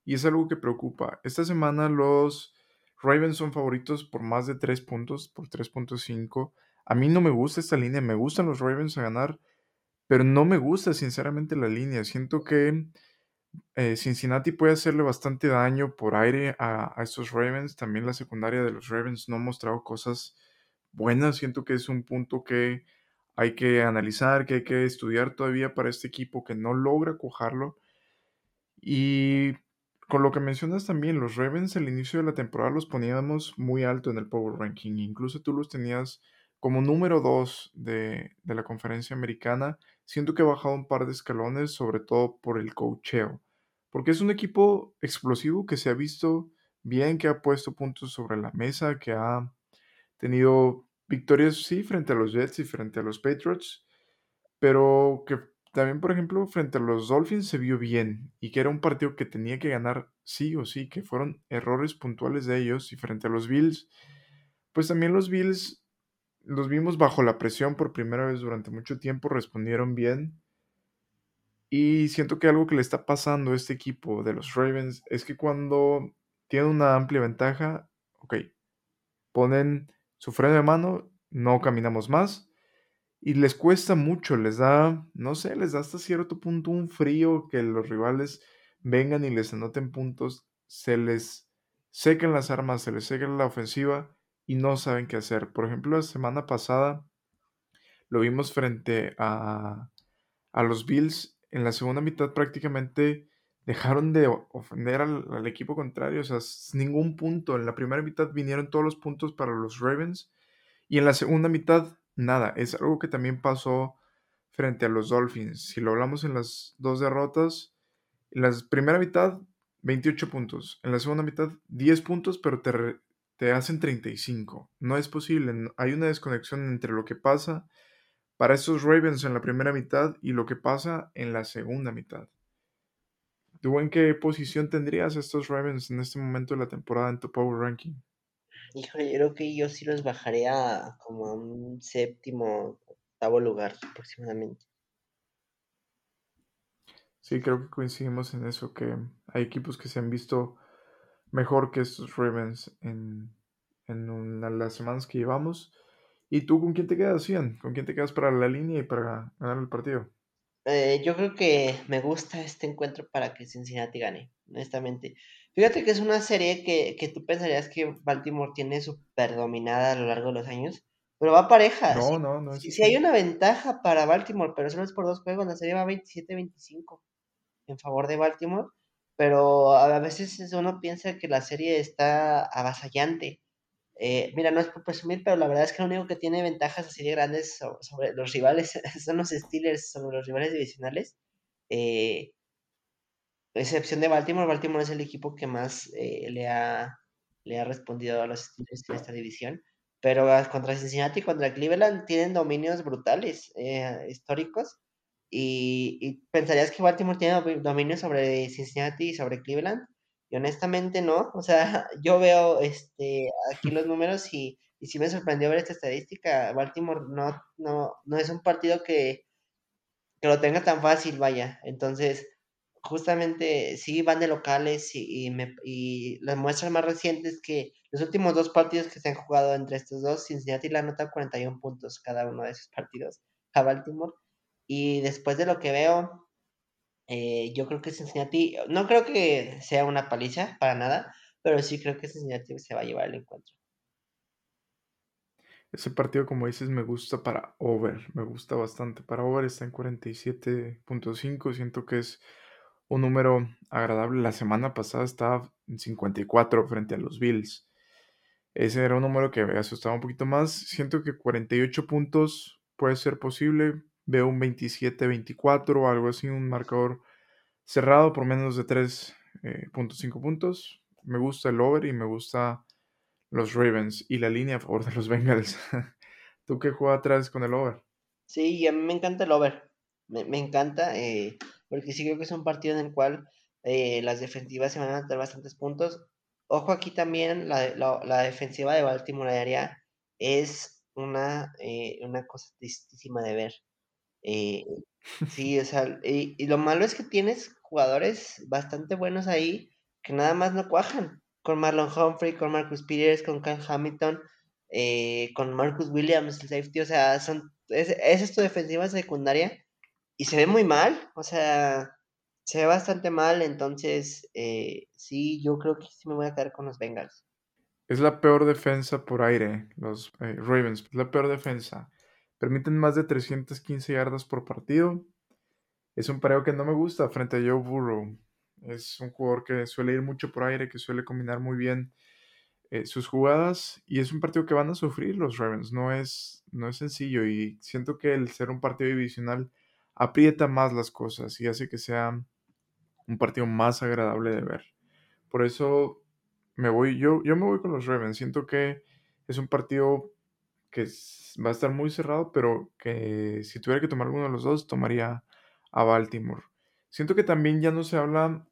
y es algo que preocupa. Esta semana los Ravens son favoritos por más de 3 puntos, por 3.5. A mí no me gusta esta línea, me gustan los Ravens a ganar, pero no me gusta sinceramente la línea. Siento que eh, Cincinnati puede hacerle bastante daño por aire a, a, estos Ravens. También la secundaria de los Ravens no ha mostrado cosas buenas. Siento que es un punto que hay que analizar, que hay que estudiar todavía para este equipo que no logra cojarlo. Y con lo que mencionas también, los Ravens al inicio de la temporada los poníamos muy alto en el Power Ranking. Incluso tú los tenías como número 2 de, de la conferencia americana. Siento que ha bajado un par de escalones, sobre todo por el cocheo porque es un equipo explosivo que se ha visto bien, que ha puesto puntos sobre la mesa, que ha tenido victorias, sí, frente a los Jets y frente a los Patriots, pero que también, por ejemplo, frente a los Dolphins se vio bien y que era un partido que tenía que ganar sí o sí, que fueron errores puntuales de ellos y frente a los Bills, pues también los Bills los vimos bajo la presión por primera vez durante mucho tiempo, respondieron bien y siento que algo que le está pasando a este equipo de los Ravens es que cuando tienen una amplia ventaja, ok, ponen su freno de mano, no caminamos más. Y les cuesta mucho, les da, no sé, les da hasta cierto punto un frío que los rivales vengan y les anoten puntos, se les sequen las armas, se les sequen la ofensiva y no saben qué hacer. Por ejemplo, la semana pasada lo vimos frente a, a los Bills. En la segunda mitad prácticamente dejaron de ofender al, equipo contrario, o sea, ningún punto. En la primera mitad vinieron todos los puntos para los Ravens y en la segunda mitad nada. Es algo que también pasó frente a los Dolphins. Si lo hablamos en las dos derrotas, en la primera mitad 28 puntos, en la segunda mitad 10 puntos, pero te, te hacen 35. No es posible, hay una desconexión entre lo que pasa para estos Ravens en la primera mitad y lo que pasa en la segunda mitad. ¿Tú en qué posición tendrías estos Ravens en este momento de la temporada en tu Power Ranking? Híjole, yo creo que yo sí los bajaría como a un séptimo, octavo lugar aproximadamente. Sí, creo que coincidimos en eso, que hay equipos que se han visto mejor que estos Ravens en, en las semanas que llevamos. ¿Y tú con quién te quedas, Ian? ¿Con quién te quedas para la línea y para ganar el partido? Eh, yo creo que me gusta este encuentro para que Cincinnati gane, honestamente. Fíjate que es una serie que, que tú pensarías que Baltimore tiene súper dominada a lo largo de los años, pero va pareja. No, no, no. Si, hay una ventaja para Baltimore, pero solo es por dos juegos, la serie va 27-25 en favor de Baltimore, pero a veces uno piensa que la serie está avasallante. Eh, mira, no es por presumir, pero la verdad es que lo único que tiene ventajas así de grandes sobre, los rivales son los Steelers, sobre los rivales divisionales. Eh, excepción de Baltimore, Baltimore es el equipo que más eh, le, ha, le ha respondido a los Steelers en esta división. Pero contra Cincinnati y contra Cleveland tienen dominios brutales, eh, históricos. Y, y, pensarías que Baltimore tiene dominio sobre Cincinnati y sobre Cleveland. Y honestamente no, o sea, yo veo este, aquí los números y, y sí me sorprendió ver esta estadística. Baltimore no, no, no es un partido que, que lo tenga tan fácil, vaya. Entonces, justamente sí van de locales y, me, y las muestras más recientes que los últimos dos partidos que se han jugado entre estos dos, Cincinnati le anota 41 puntos cada uno de esos partidos a Baltimore. Y después de lo que veo, eh, yo creo que Cincinnati, no creo que sea una paliza para nada, pero sí creo que Cincinnati se va a llevar el encuentro. Ese partido, como dices, me gusta para over, me gusta bastante. Para over está en 47.5, siento que es un número agradable. La semana pasada estaba en 54 frente a los Bills. Ese era un número que me asustaba un poquito más. Siento que 48 puntos puede ser posible veo un 27-24 o algo así, un marcador cerrado por menos de 3.5 eh, puntos. Me gusta el over y me gusta los Ravens y la línea a favor de los Bengals. ¿Tú qué juegas atrás con el over? Sí, a mí me encanta el over. Me, encanta eh, porque sí creo que es un partido en el cual eh, las defensivas se van a dar bastantes puntos. Ojo aquí también, la, la, defensiva de Baltimore aérea es una, una cosa tristísima de ver. Eh, sí, o sea, y, lo malo es que tienes jugadores bastante buenos ahí que nada más no cuajan. Con Marlon Humphrey, con Marcus Peters, con Ken Hamilton, eh, con Marcus Williams, el safety, o sea, son, es, es tu defensiva secundaria y se ve muy mal, o sea, se ve bastante mal, entonces eh, sí, yo creo que sí me voy a quedar con los Bengals. Es la peor defensa por aire, los Ravens, es la peor defensa. Permiten más de 315 yardas por partido. Es un pareo que no me gusta frente a Joe Burrow. Es un jugador que suele ir mucho por aire, que suele combinar muy bien eh, sus jugadas y es un partido que van a sufrir los Ravens. No es, no es sencillo y siento que el ser un partido divisional aprieta más las cosas y hace que sea un partido más agradable de ver. Por eso me voy, yo, yo me voy con los Ravens. Siento que es un partido que va a estar muy cerrado, pero que si tuviera que tomar alguno de los dos, tomaría a Baltimore. Siento que también ya no se habla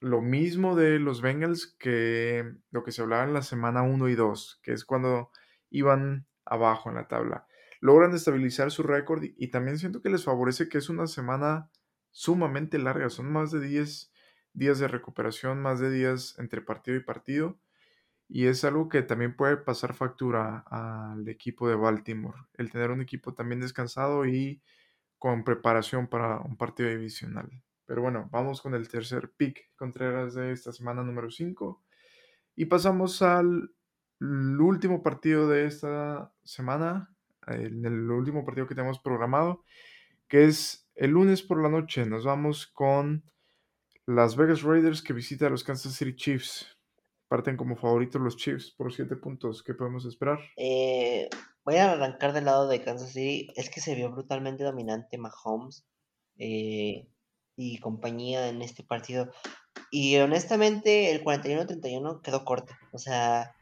lo mismo de los Bengals que lo que se hablaba en la semana 1 y 2, que es cuando iban abajo en la tabla. Logran estabilizar su récord y, también siento que les favorece que es una semana sumamente larga, son más de 10 días de recuperación, más de días entre partido y partido y es algo que también puede pasar factura al equipo de Baltimore, el tener un equipo también descansado y con preparación para un partido divisional. Pero bueno, vamos con el tercer pick Contreras de esta semana número 5. Y pasamos al último partido de esta semana, en el último partido que tenemos programado, que es el lunes por la noche. Nos vamos con las Vegas Raiders que visita a los Kansas City Chiefs. Parten como favoritos los Chiefs por 7 puntos. ¿Qué podemos esperar? Eh, voy a arrancar del lado de Kansas City. Es que se vio brutalmente dominante Mahomes eh, y compañía en este partido. Y honestamente, el 41-31 quedó corto. O sea,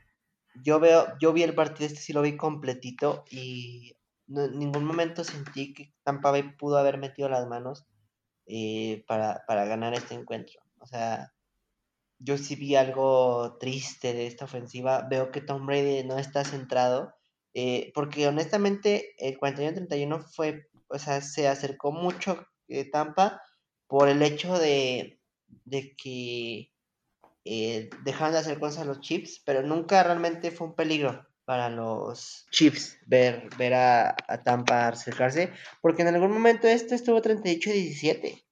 yo veo, yo vi el partido este sí lo vi completito y en ningún momento sentí que Tampa Bay pudo haber metido las manos eh, para, para ganar este encuentro. O sea, yo sí vi algo triste de esta ofensiva. Veo que Tom Brady no está centrado. Eh, porque honestamente el 41-31 fue, o sea, se acercó mucho eh, Tampa por el hecho de, de que eh, dejaron de hacer cosas a los Chips, pero nunca realmente fue un peligro para los Chiefs ver, ver a, a Tampa acercarse, porque en algún momento esto estuvo 38-17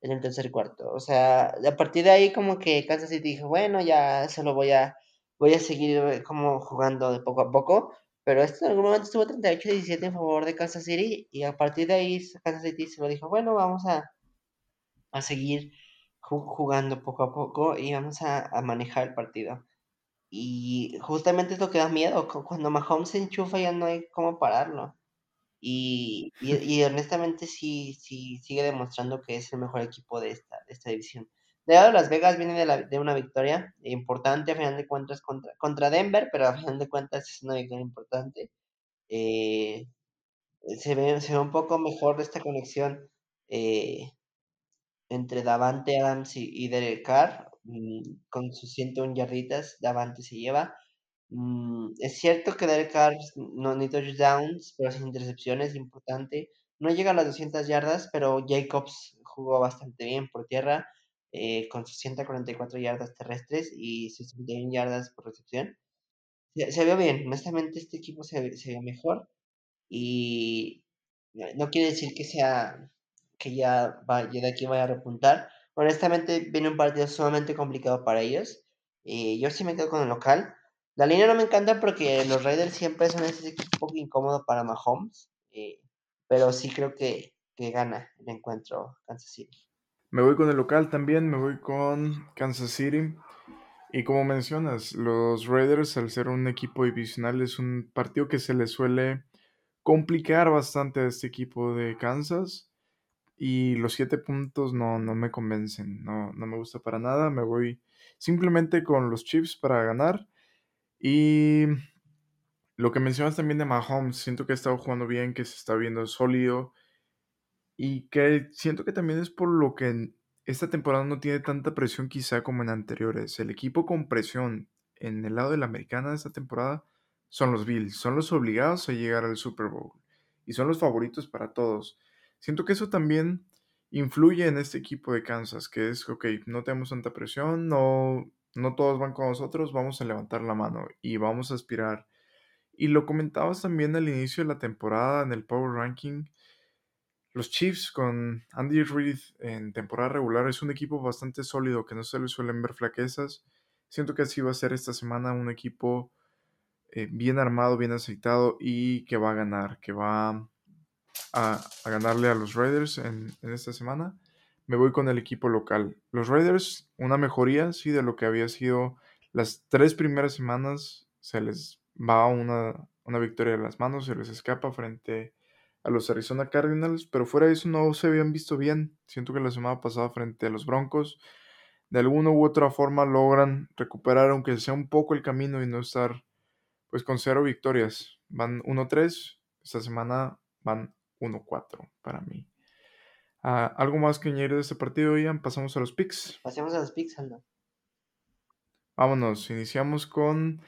en el tercer cuarto. O sea, a partir de ahí como que Kansas City dijo, bueno, ya solo voy a, voy a seguir eh, como jugando de poco a poco. Pero esto en algún momento estuvo 38-17 en favor de Kansas City y a partir de ahí Kansas City se lo dijo, bueno, vamos a, a seguir jugando poco a poco y vamos a, a, manejar el partido. Y justamente es lo que da miedo, cuando Mahomes se enchufa ya no hay cómo pararlo. Y, y, honestamente sí, sí sigue demostrando que es el mejor equipo de esta, de esta división. De lado, Las Vegas viene de, la, de, una victoria importante a final de cuentas contra, contra Denver, pero a final de cuentas es una victoria importante. Eh, se, ve, se ve un poco mejor esta conexión eh, entre Davante Adams y, Derek Carr. Mm, con sus 101 yarditas, Davante se lleva. Mm, es cierto que Derek Carr no ni touchdowns, pero sin intercepciones, importante. No llega a las 200 yardas, pero Jacobs jugó bastante bien por tierra, eh, con sus 144 yardas terrestres y 61 yardas por recepción. Se, se vio bien, honestamente este equipo se, se ve mejor y no quiere decir que sea que ya, va, ya de aquí vaya a repuntar. Honestamente viene un partido sumamente complicado para ellos. Yo sí me quedo con el local. La línea no me encanta porque los Raiders siempre son ese equipo incómodo para Mahomes, eh, pero sí creo que, que, gana el encuentro Kansas City. Me voy con el local también, me voy con Kansas City. Y como mencionas, los Raiders, al ser un equipo divisional, es un partido que se le suele complicar bastante a este equipo de Kansas. Y los siete puntos no, no me convencen, no, no me gusta para nada. Me voy simplemente con los Chiefs para ganar. Y lo que mencionas también de Mahomes, siento que ha estado jugando bien, que se está viendo sólido y que siento que también es por lo que esta temporada no tiene tanta presión quizá como en anteriores. El equipo con presión en el lado de la americana de esta temporada son los Bills, son los obligados a llegar al Super Bowl y son los favoritos para todos. Siento que eso también influye en este equipo de Kansas, que es, ok, no tenemos tanta presión, no, no todos van con nosotros, vamos a levantar la mano y vamos a aspirar. Y lo comentabas también al inicio de la temporada en el Power Ranking. Los Chiefs con Andy Reid en temporada regular es un equipo bastante sólido que no se le suelen ver flaquezas. Siento que así va a ser esta semana un equipo eh, bien armado, bien aceitado y que va a ganar, que va a, ganarle a los Raiders en, en esta semana me voy con el equipo local. Los Raiders, una mejoría, sí, de lo que había sido las tres primeras semanas. Se les va una, una victoria de las manos, se les escapa frente a los Arizona Cardinals, pero fuera de eso no se habían visto bien. Siento que la semana pasada frente a los Broncos, de alguna u otra forma logran recuperar, aunque sea un poco el camino y no estar pues con cero victorias. Van 1-3, esta semana van 1-4 para mí. Uh, ¿Algo más que añadir de este partido, Ian? Pasamos a los picks. Pasemos a los picks, Aldo. Vámonos, iniciamos con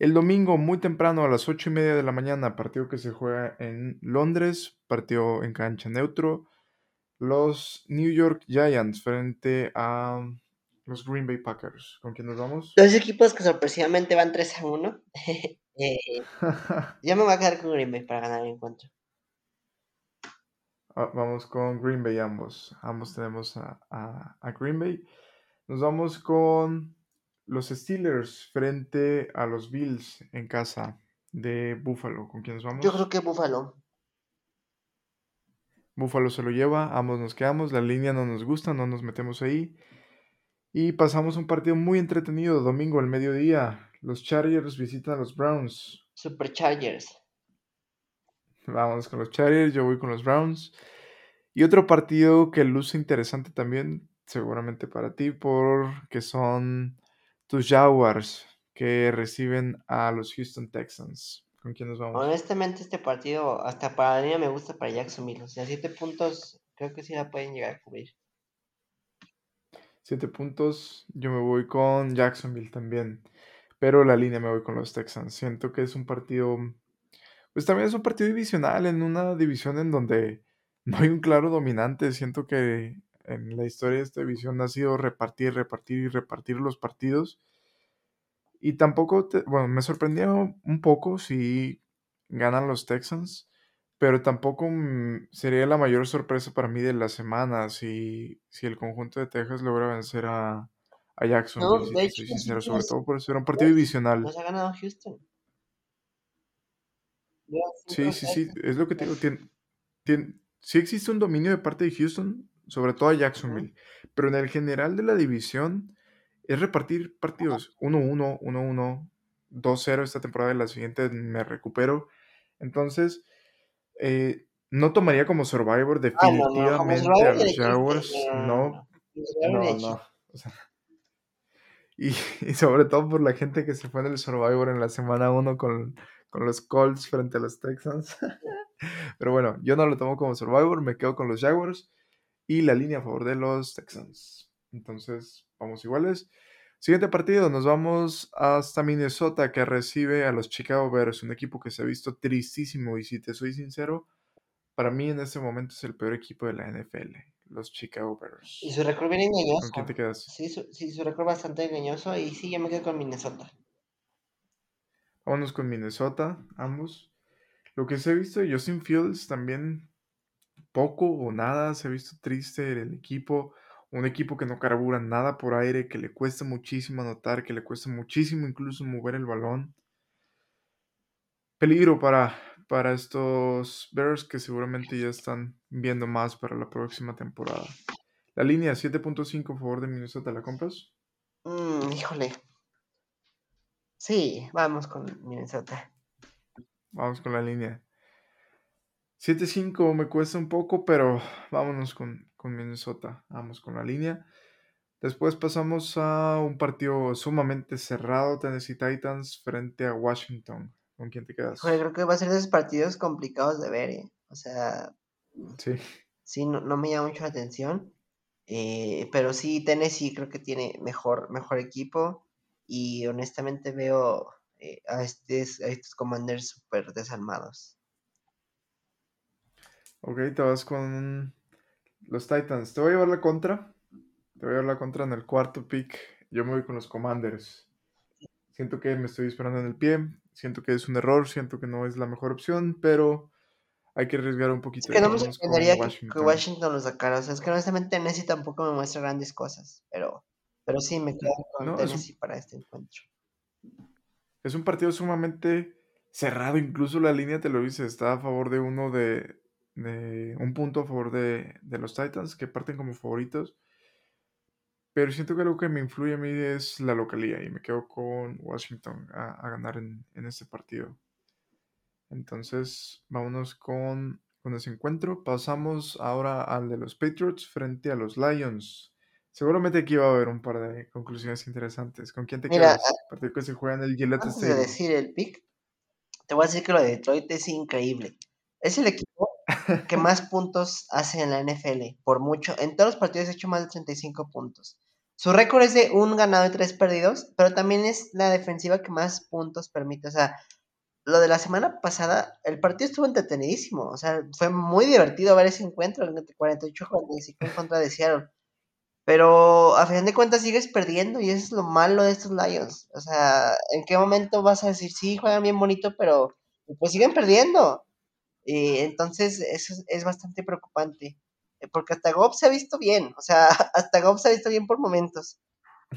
el domingo muy temprano a las ocho y media de la mañana, partido que se juega en Londres, partido en cancha neutro. Los New York Giants frente a los Green Bay Packers. ¿Con quién nos vamos? Dos equipos que sorpresivamente van 3 a 1. eh, ya me voy a quedar con Green Bay para ganar el encuentro. Ah, vamos con Green Bay ambos. Ambos tenemos a, a- a Green Bay. Nos vamos con los Steelers frente a los Bills en casa de Buffalo. ¿Con quiénes Yo vamos? creo que Buffalo. Buffalo se lo lleva, ambos nos quedamos, la línea no nos gusta, no nos metemos ahí. Y pasamos un partido muy entretenido, domingo al mediodía. Los Chargers visitan a los Browns. Superchargers. Vamos con los Chargers, yo voy con los Browns. Y otro partido que luce interesante también, seguramente para ti, porque son tus Jaguars que reciben a los Houston Texans. ¿Con quién nos vamos? Honestamente, este partido, hasta para línea me gusta para Jacksonville. O sea, siete puntos, creo que sí la pueden llegar a cubrir. Siete puntos, yo me voy con Jacksonville también. Pero la línea me voy con los Texans. Siento que es un partido, pues también es un partido divisional en una división en donde no hay un claro dominante. Siento que en la historia de esta división ha sido repartir, repartir y repartir los partidos. Y tampoco, te- bueno, me sorprendió un poco si ganan los Texans, pero tampoco mm, sería la mayor sorpresa para mí de la semana si, si el conjunto de Texas logra vencer a, a Jacksonville, No, de hecho, soy los sincero, sobre todo por ser un partido divisional. nos ha ganado Houston. Sí, sí, sí, es lo que te digo. Tien, tien- sí existe un dominio de parte de Houston, sobre todo a Jacksonville, pero en el general de la división es repartir partidos 1-1, 1-1, 2-0 esta temporada y la siguiente me recupero. Entonces, eh, no tomaría como Survivor Ah, no, no, como definitivamente a los. Jaguars, No, no, no. o sea, y, y sobre todo por la gente que se fue en el Survivor en la semana 1 con, con los Colts frente a los Texans. Pero bueno, yo no lo tomo como Survivor, me quedo con los Jaguars y la línea a favor de los Texans. Entonces, vamos iguales. Siguiente partido, nos vamos hasta Minnesota que recibe a los Chicago Bears, un equipo que se ha visto tristísimo y si te soy sincero, para mí en este momento es el peor equipo de la NFL, los Chicago Bears. Y su récord bien engañoso. ¿Con quién te quedas? Sí, su, sí, su récord bastante engañoso. Y sí, yo me quedo con Minnesota. Vámonos con Minnesota, ambos. Lo que se ha visto de Justin Fields también poco o nada se ha visto triste el equipo. Un equipo que no carbura nada por aire, que le cuesta muchísimo anotar, que le cuesta muchísimo incluso mover el balón. Peligro para, para estos Bears que seguramente ya están viendo más para la próxima temporada. La línea 7.5 a favor de Minnesota, ¿la compras? Mm, híjole. Sí, vamos con Minnesota. Vamos con la línea. 7.5 me cuesta un poco, pero vámonos con, con Minnesota. Vamos con la línea. Después pasamos a un partido sumamente cerrado, Tennessee Titans frente a Washington. ¿Con quién te quedas? Híjole, creo que va a ser de esos partidos complicados de ver, ¿eh? O sea, Sí, sí, no, no me llama mucho la atención. eh, pero sí, Tennessee creo que tiene mejor, mejor equipo. Y honestamente veo eh, a, estes, a estos commanders súper desarmados. ok, te vas con los Titans. Te voy a llevar la contra. Te voy a llevar la contra en el cuarto pick. Yo me voy con los Commanders. Siento que me estoy disparando en el pie. Siento que es un error. Siento que no es la mejor opción, pero hay que arriesgar un Es poquito. que no me sorprendería que, que Washington. Washington lo sacara. O sea, es que honestamente Tennessee tampoco me muestra grandes cosas. Pero, pero sí, me quedo con No, es un- Tennessee para este encuentro. Es un partido sumamente cerrado, incluso la línea te lo dice, está a favor de uno de, de un punto a favor de, de los Titans, que parten como favoritos. Pero siento que lo que me influye a mí es la localidad y me quedo con Washington a, a ganar en, en este partido. Entonces, vámonos con, con ese encuentro. Pasamos ahora al de los Patriots frente a los Lions. Seguramente aquí va a haber un par de conclusiones interesantes. ¿Con quién te Mira, quedas? Partido que se juega en el Gillette Antes de decir el pick, te voy a decir que lo de Detroit es increíble. Es el equipo que más puntos hace en la NFL, por mucho. En todos los partidos ha hecho más de 35 puntos. Su récord es de un ganado y tres perdidos, pero también es la defensiva que más puntos permite. O sea, lo de la semana pasada, el partido estuvo entretenidísimo. O sea, fue muy divertido ver ese encuentro entre 48-45 en contra de Seattle. Pero a fin de cuentas sigues perdiendo y eso es lo malo de estos Lions. O sea, ¿en qué momento vas a decir, sí, juegan bien bonito, pero pues siguen perdiendo? Y entonces eso es, bastante preocupante, eh, porque hasta Goff se ha visto bien, o sea, hasta Goff se ha visto bien por momentos.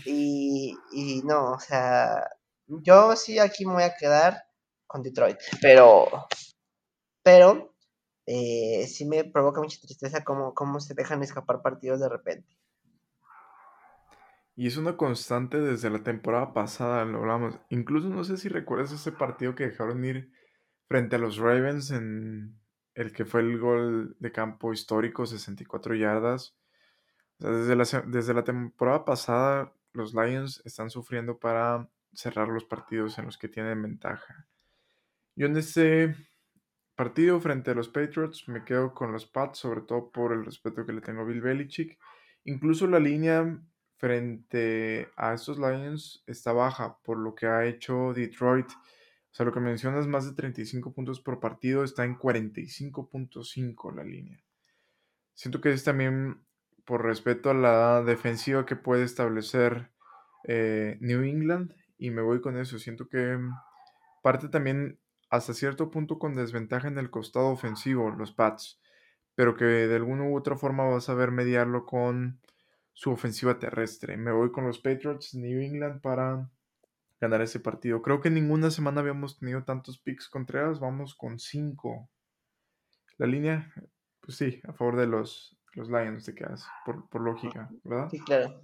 Y, y no, o sea, yo sí aquí me voy a quedar con Detroit, pero, pero eh, sí me provoca mucha tristeza cómo, cómo se dejan escapar partidos de repente. Y es una constante desde la temporada pasada, lo hablamos. Incluso no sé si recuerdas ese partido que dejaron ir frente a los Ravens en el que fue el gol de campo histórico, 64 yardas. Desde, la, desde la temporada pasada, los Lions están sufriendo para cerrar los partidos en los que tienen ventaja. Yo en este partido frente a los Patriots me quedo con los Pats, sobre todo por el respeto que le tengo a Bill Belichick. Incluso la línea frente a estos Lions está baja por lo que ha hecho Detroit. O sea, lo que mencionas, más de 35 puntos por partido, está en 45.5 la línea. Siento que es también por respeto a la defensiva que puede establecer eh, New England y me voy con eso. Siento que parte también hasta cierto punto con desventaja en el costado ofensivo, los Pats, pero que de alguna u otra forma vas a ver mediarlo con su ofensiva terrestre. Me voy con los Patriots, New England para ganar ese partido. Creo que ninguna semana habíamos tenido tantos picks Contreras, vamos con 5. La línea, pues sí, a favor de los, los Lions te quedas, por, por lógica, ¿verdad? Sí, claro.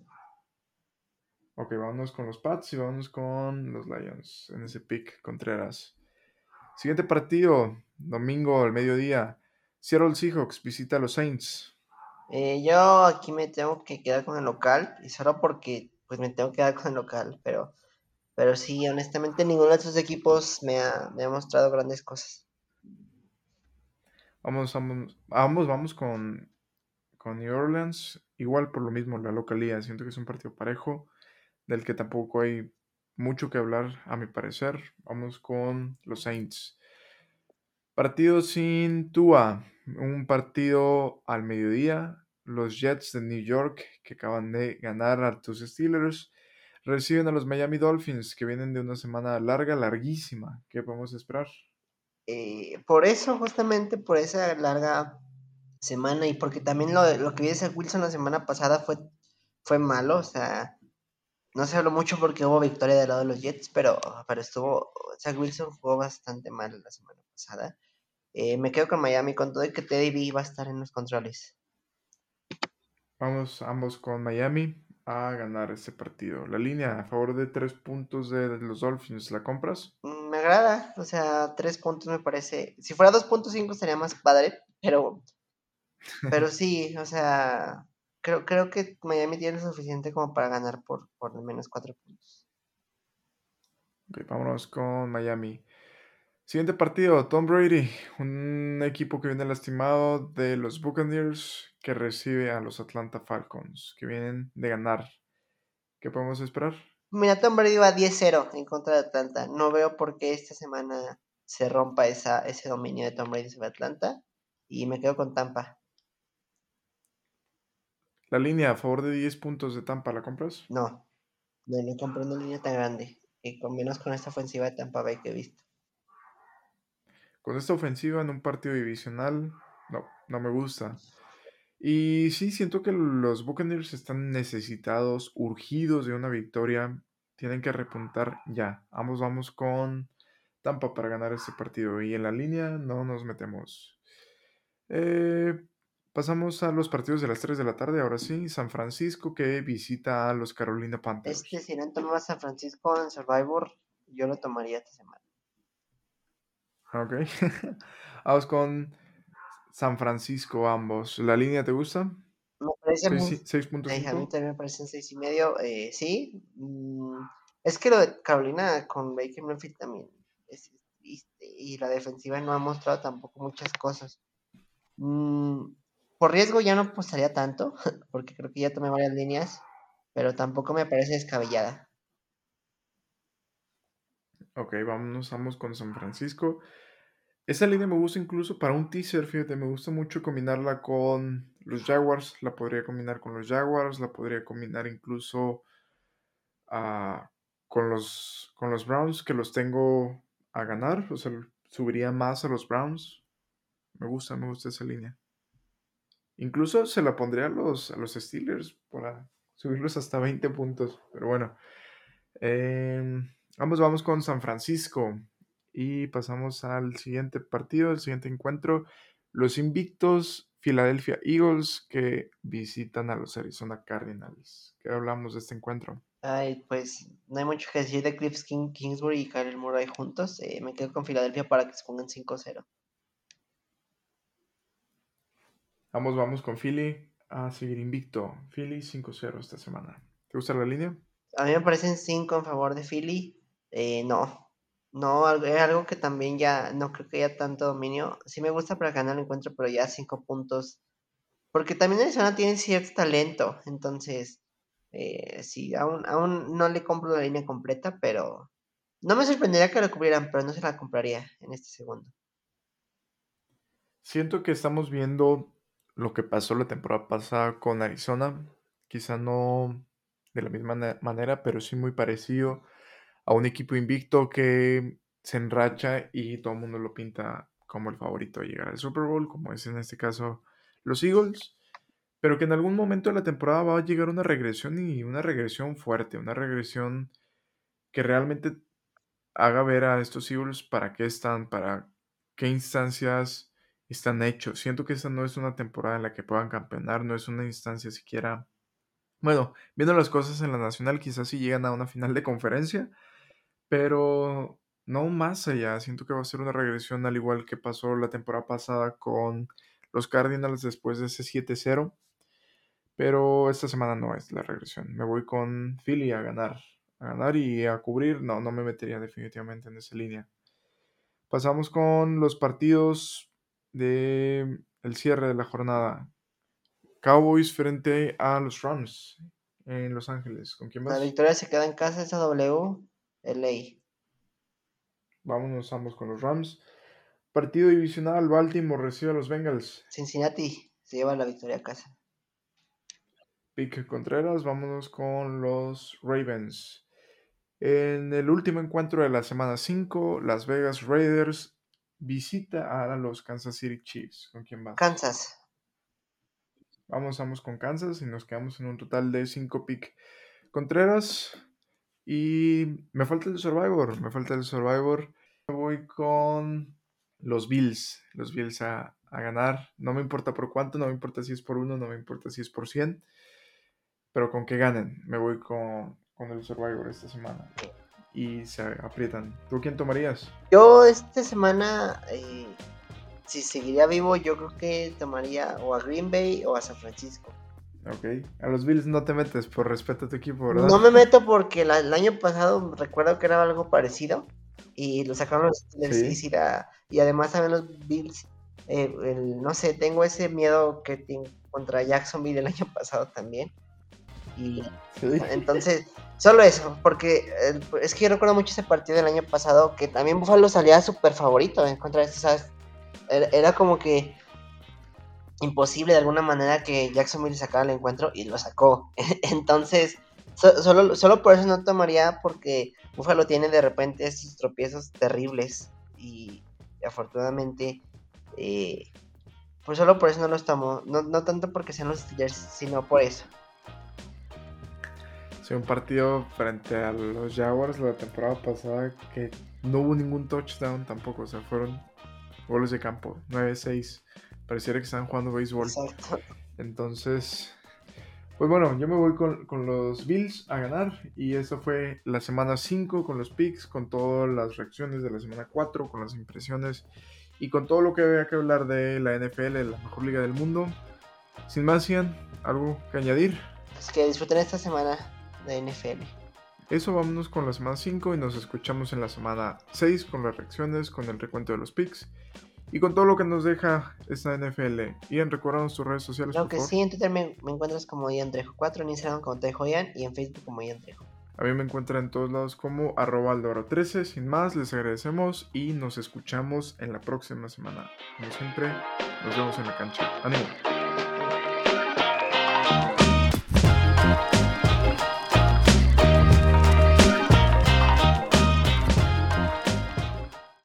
Ok, vámonos con los Pats y vámonos con los Lions en ese pick Contreras. Siguiente partido, domingo al mediodía. Seattle Seahawks visita a los Saints. Eh, yo aquí me tengo que quedar con el local, y solo porque pues me tengo que quedar con el local, pero, pero sí, honestamente ninguno de estos equipos me ha, me ha mostrado grandes cosas. Vamos, vamos, vamos, vamos con, con New Orleans. Igual por lo mismo, la localidad. Siento que es un partido parejo, del que tampoco hay mucho que hablar, a mi parecer. Vamos con los Saints. Partido sin Tua. Un partido al mediodía. Los Jets de New York, que acaban de ganar a tus Steelers, reciben a los Miami Dolphins, que vienen de una semana larga, larguísima. ¿Qué podemos esperar? Eh, por eso, justamente por esa larga semana y porque también lo, lo que vi de Wilson la semana pasada fue, fue malo, o sea, no se habló mucho porque hubo victoria del lado de los Jets, pero, pero estuvo, Zach Wilson jugó bastante mal la semana pasada. Eh, me quedo con Miami con todo y que Teddy B va a estar en los controles. Vamos ambos con Miami a ganar ese partido. La línea a favor de tres puntos de los Dolphins, ¿la compras? Mm, Me agrada, o sea, tres puntos me parece. Si fuera 2.5 sería más padre, pero, pero sí, o sea, creo, creo que Miami tiene lo suficiente como para ganar por, por al menos cuatro puntos. Ok, vámonos con Miami. Siguiente partido, Tom Brady, un equipo que viene lastimado de los Buccaneers que recibe a los Atlanta Falcons, que vienen de ganar. ¿Qué podemos esperar? Mira, Tom Brady va 10-0 en contra de Atlanta. No veo por qué esta semana se rompa esa, ese dominio de Tom Brady sobre Atlanta. Y me quedo con Tampa. La línea a favor de 10 puntos de Tampa, ¿la compras? No, no le compro una línea tan grande. Y con menos con esta ofensiva de Tampa Bay que he visto. Con esta ofensiva en un partido divisional, no, no me gusta. Y sí, siento que los Buccaneers están necesitados, urgidos de una victoria. Tienen que repuntar ya. Ambos vamos con Tampa para ganar este partido. Y en la línea no nos metemos. Eh, pasamos a los partidos de las 3 de la tarde. Ahora sí, San Francisco que visita a los Carolina Panthers. Este, si no tomaba San Francisco en Survivor, yo lo tomaría esta semana. Ok. Vamos con San Francisco ambos. ¿La línea te gusta? Me parece muy... Seis- Eh, a mí 6.5. también me parecen seis y medio. eh, sí. mm, es que lo de Carolina con Baker Mayfield también es triste. Y la defensiva no ha mostrado tampoco muchas cosas. Mm, por riesgo ya no apostaría tanto, porque creo que ya tomé varias líneas, pero tampoco me parece descabellada. Ok, vámonos, vamos con San Francisco. Esa línea me gusta incluso para un teaser, fíjate, me gusta mucho combinarla con los Jaguars, la podría combinar con los Jaguars, la podría combinar incluso ah, con, los, con los Browns, que los tengo a ganar, o sea, subiría más a los Browns. Me gusta, me gusta esa línea. Incluso se la pondría a los, a los Steelers para subirlos hasta 20 puntos. Pero bueno. Em, vamos, vamos con San Francisco. Y pasamos al siguiente partido, el siguiente encuentro. Los invictos Philadelphia Eagles que visitan a los Arizona Cardinals. ¿Qué hablamos de este encuentro? Ay, pues no hay mucho que decir de Cliff King, Kingsbury y Kyle Murray juntos. Eh, me quedo con Filadelfia para que se pongan 5-0. Vamos, vamos con Philly a seguir invicto. Philly 5-0 esta semana. ¿Te gusta la línea? A mí me parecen 5 en favor de Philly. Eh, no, no, es algo que también ya no creo que haya tanto dominio. Sí me gusta para ganar el encuentro, pero ya 5 puntos. Porque también Arizona tiene cierto talento. Entonces, eh, sí, aún, aún no le compro la línea completa, pero no me sorprendería que la cubrieran, pero no se la compraría en este segundo. Siento que estamos viendo lo que pasó la temporada pasada con Arizona. Quizá no de la misma manera, pero sí muy parecido a un equipo invicto que se enracha y todo el mundo lo pinta como el favorito a llegar al Super Bowl, como es en este caso los Eagles, pero que en algún momento de la temporada va a llegar una regresión y una regresión fuerte, una regresión que realmente haga ver a estos Eagles para qué están, para qué instancias están hechos. Siento que esta no es una temporada en la que puedan campeonar, no es una instancia siquiera... Bueno, viendo las cosas en la nacional, quizás sí llegan a una final de conferencia, pero no más allá. Siento que va a ser una regresión al igual que pasó la temporada pasada con los Cardinals después de ese 7-0. Pero esta semana no es la regresión. Me voy con Philly a ganar. A ganar y a cubrir. No, no me metería definitivamente en esa línea. Pasamos con los partidos de el cierre de la jornada. Cowboys frente a los Rams en Los Ángeles. ¿Con quién vas? La victoria se queda en casa, esa W, LA. Vámonos ambos con los Rams. Partido divisional, Baltimore recibe a los Bengals. Cincinnati se lleva la victoria a casa. Pique Contreras, vámonos con los Ravens. En el último encuentro de la semana 5, Las Vegas Raiders visita a los Kansas City Chiefs. ¿Con quién vas? Kansas. Vamos, vamos con Kansas y nos quedamos en un total de 5 pick. Contreras. Y me falta el Survivor, me falta el Survivor. Voy con los Bills, los Bills a, ganar. No me importa por cuánto, no me importa si es por uno, no me importa si es por 100. Pero con que ganen, me voy con, el Survivor esta semana. Y se aprietan. ¿Tú quién tomarías? Yo esta semana, eh, si seguiría vivo, yo creo que tomaría o a Green Bay o a San Francisco. Ok. A los Bills no te metes por respeto a tu equipo, ¿verdad? No me meto porque el año pasado recuerdo que era algo parecido y lo sacaron los Steelers y, además también los Bills, eh, no sé, tengo ese miedo que contra Jacksonville el año pasado también. Y entonces, solo eso, porque es que yo recuerdo mucho ese partido del año pasado que también Buffalo salía súper favorito en contra de este, ¿sabes? Era, como que imposible de alguna manera que Jacksonville sacara el encuentro y lo sacó. Entonces, solo, solo por eso no tomaría, porque Buffalo tiene de repente estos tropiezos terribles y afortunadamente, eh, pues solo por eso no los tomo. No, no tanto porque sean los Steelers, sino por eso. Sí, un partido frente a los Jaguars la temporada pasada que no hubo ningún touchdown tampoco, o sea, fueron goles de campo, 9-6. Pareciera que están jugando béisbol. Exacto. Entonces, pues bueno, yo me voy con, los Bills a ganar y eso fue la semana 5 con los picks, con todas las reacciones de la semana 4, con las impresiones y con todo lo que había que hablar de la NFL, la mejor liga del mundo. Sin más, Ian, ¿algo que añadir? Es que disfruten esta semana de NFL. Eso vámonos con la semana 5 y nos escuchamos en la semana 6 con las reacciones, con el recuento de los picks y con todo lo que nos deja esta NFL. Ian, recuérdanos tus redes sociales. Claro que sí, en Twitter me, encuentras como Ian Trejo 4, en Instagram como Trejo Ian y en Facebook como Ian Trejo. A mí me encuentran en todos lados como arroba 13 Sin más, les agradecemos y nos escuchamos en la próxima semana. Como siempre, nos vemos en la cancha. ¡Ánimo!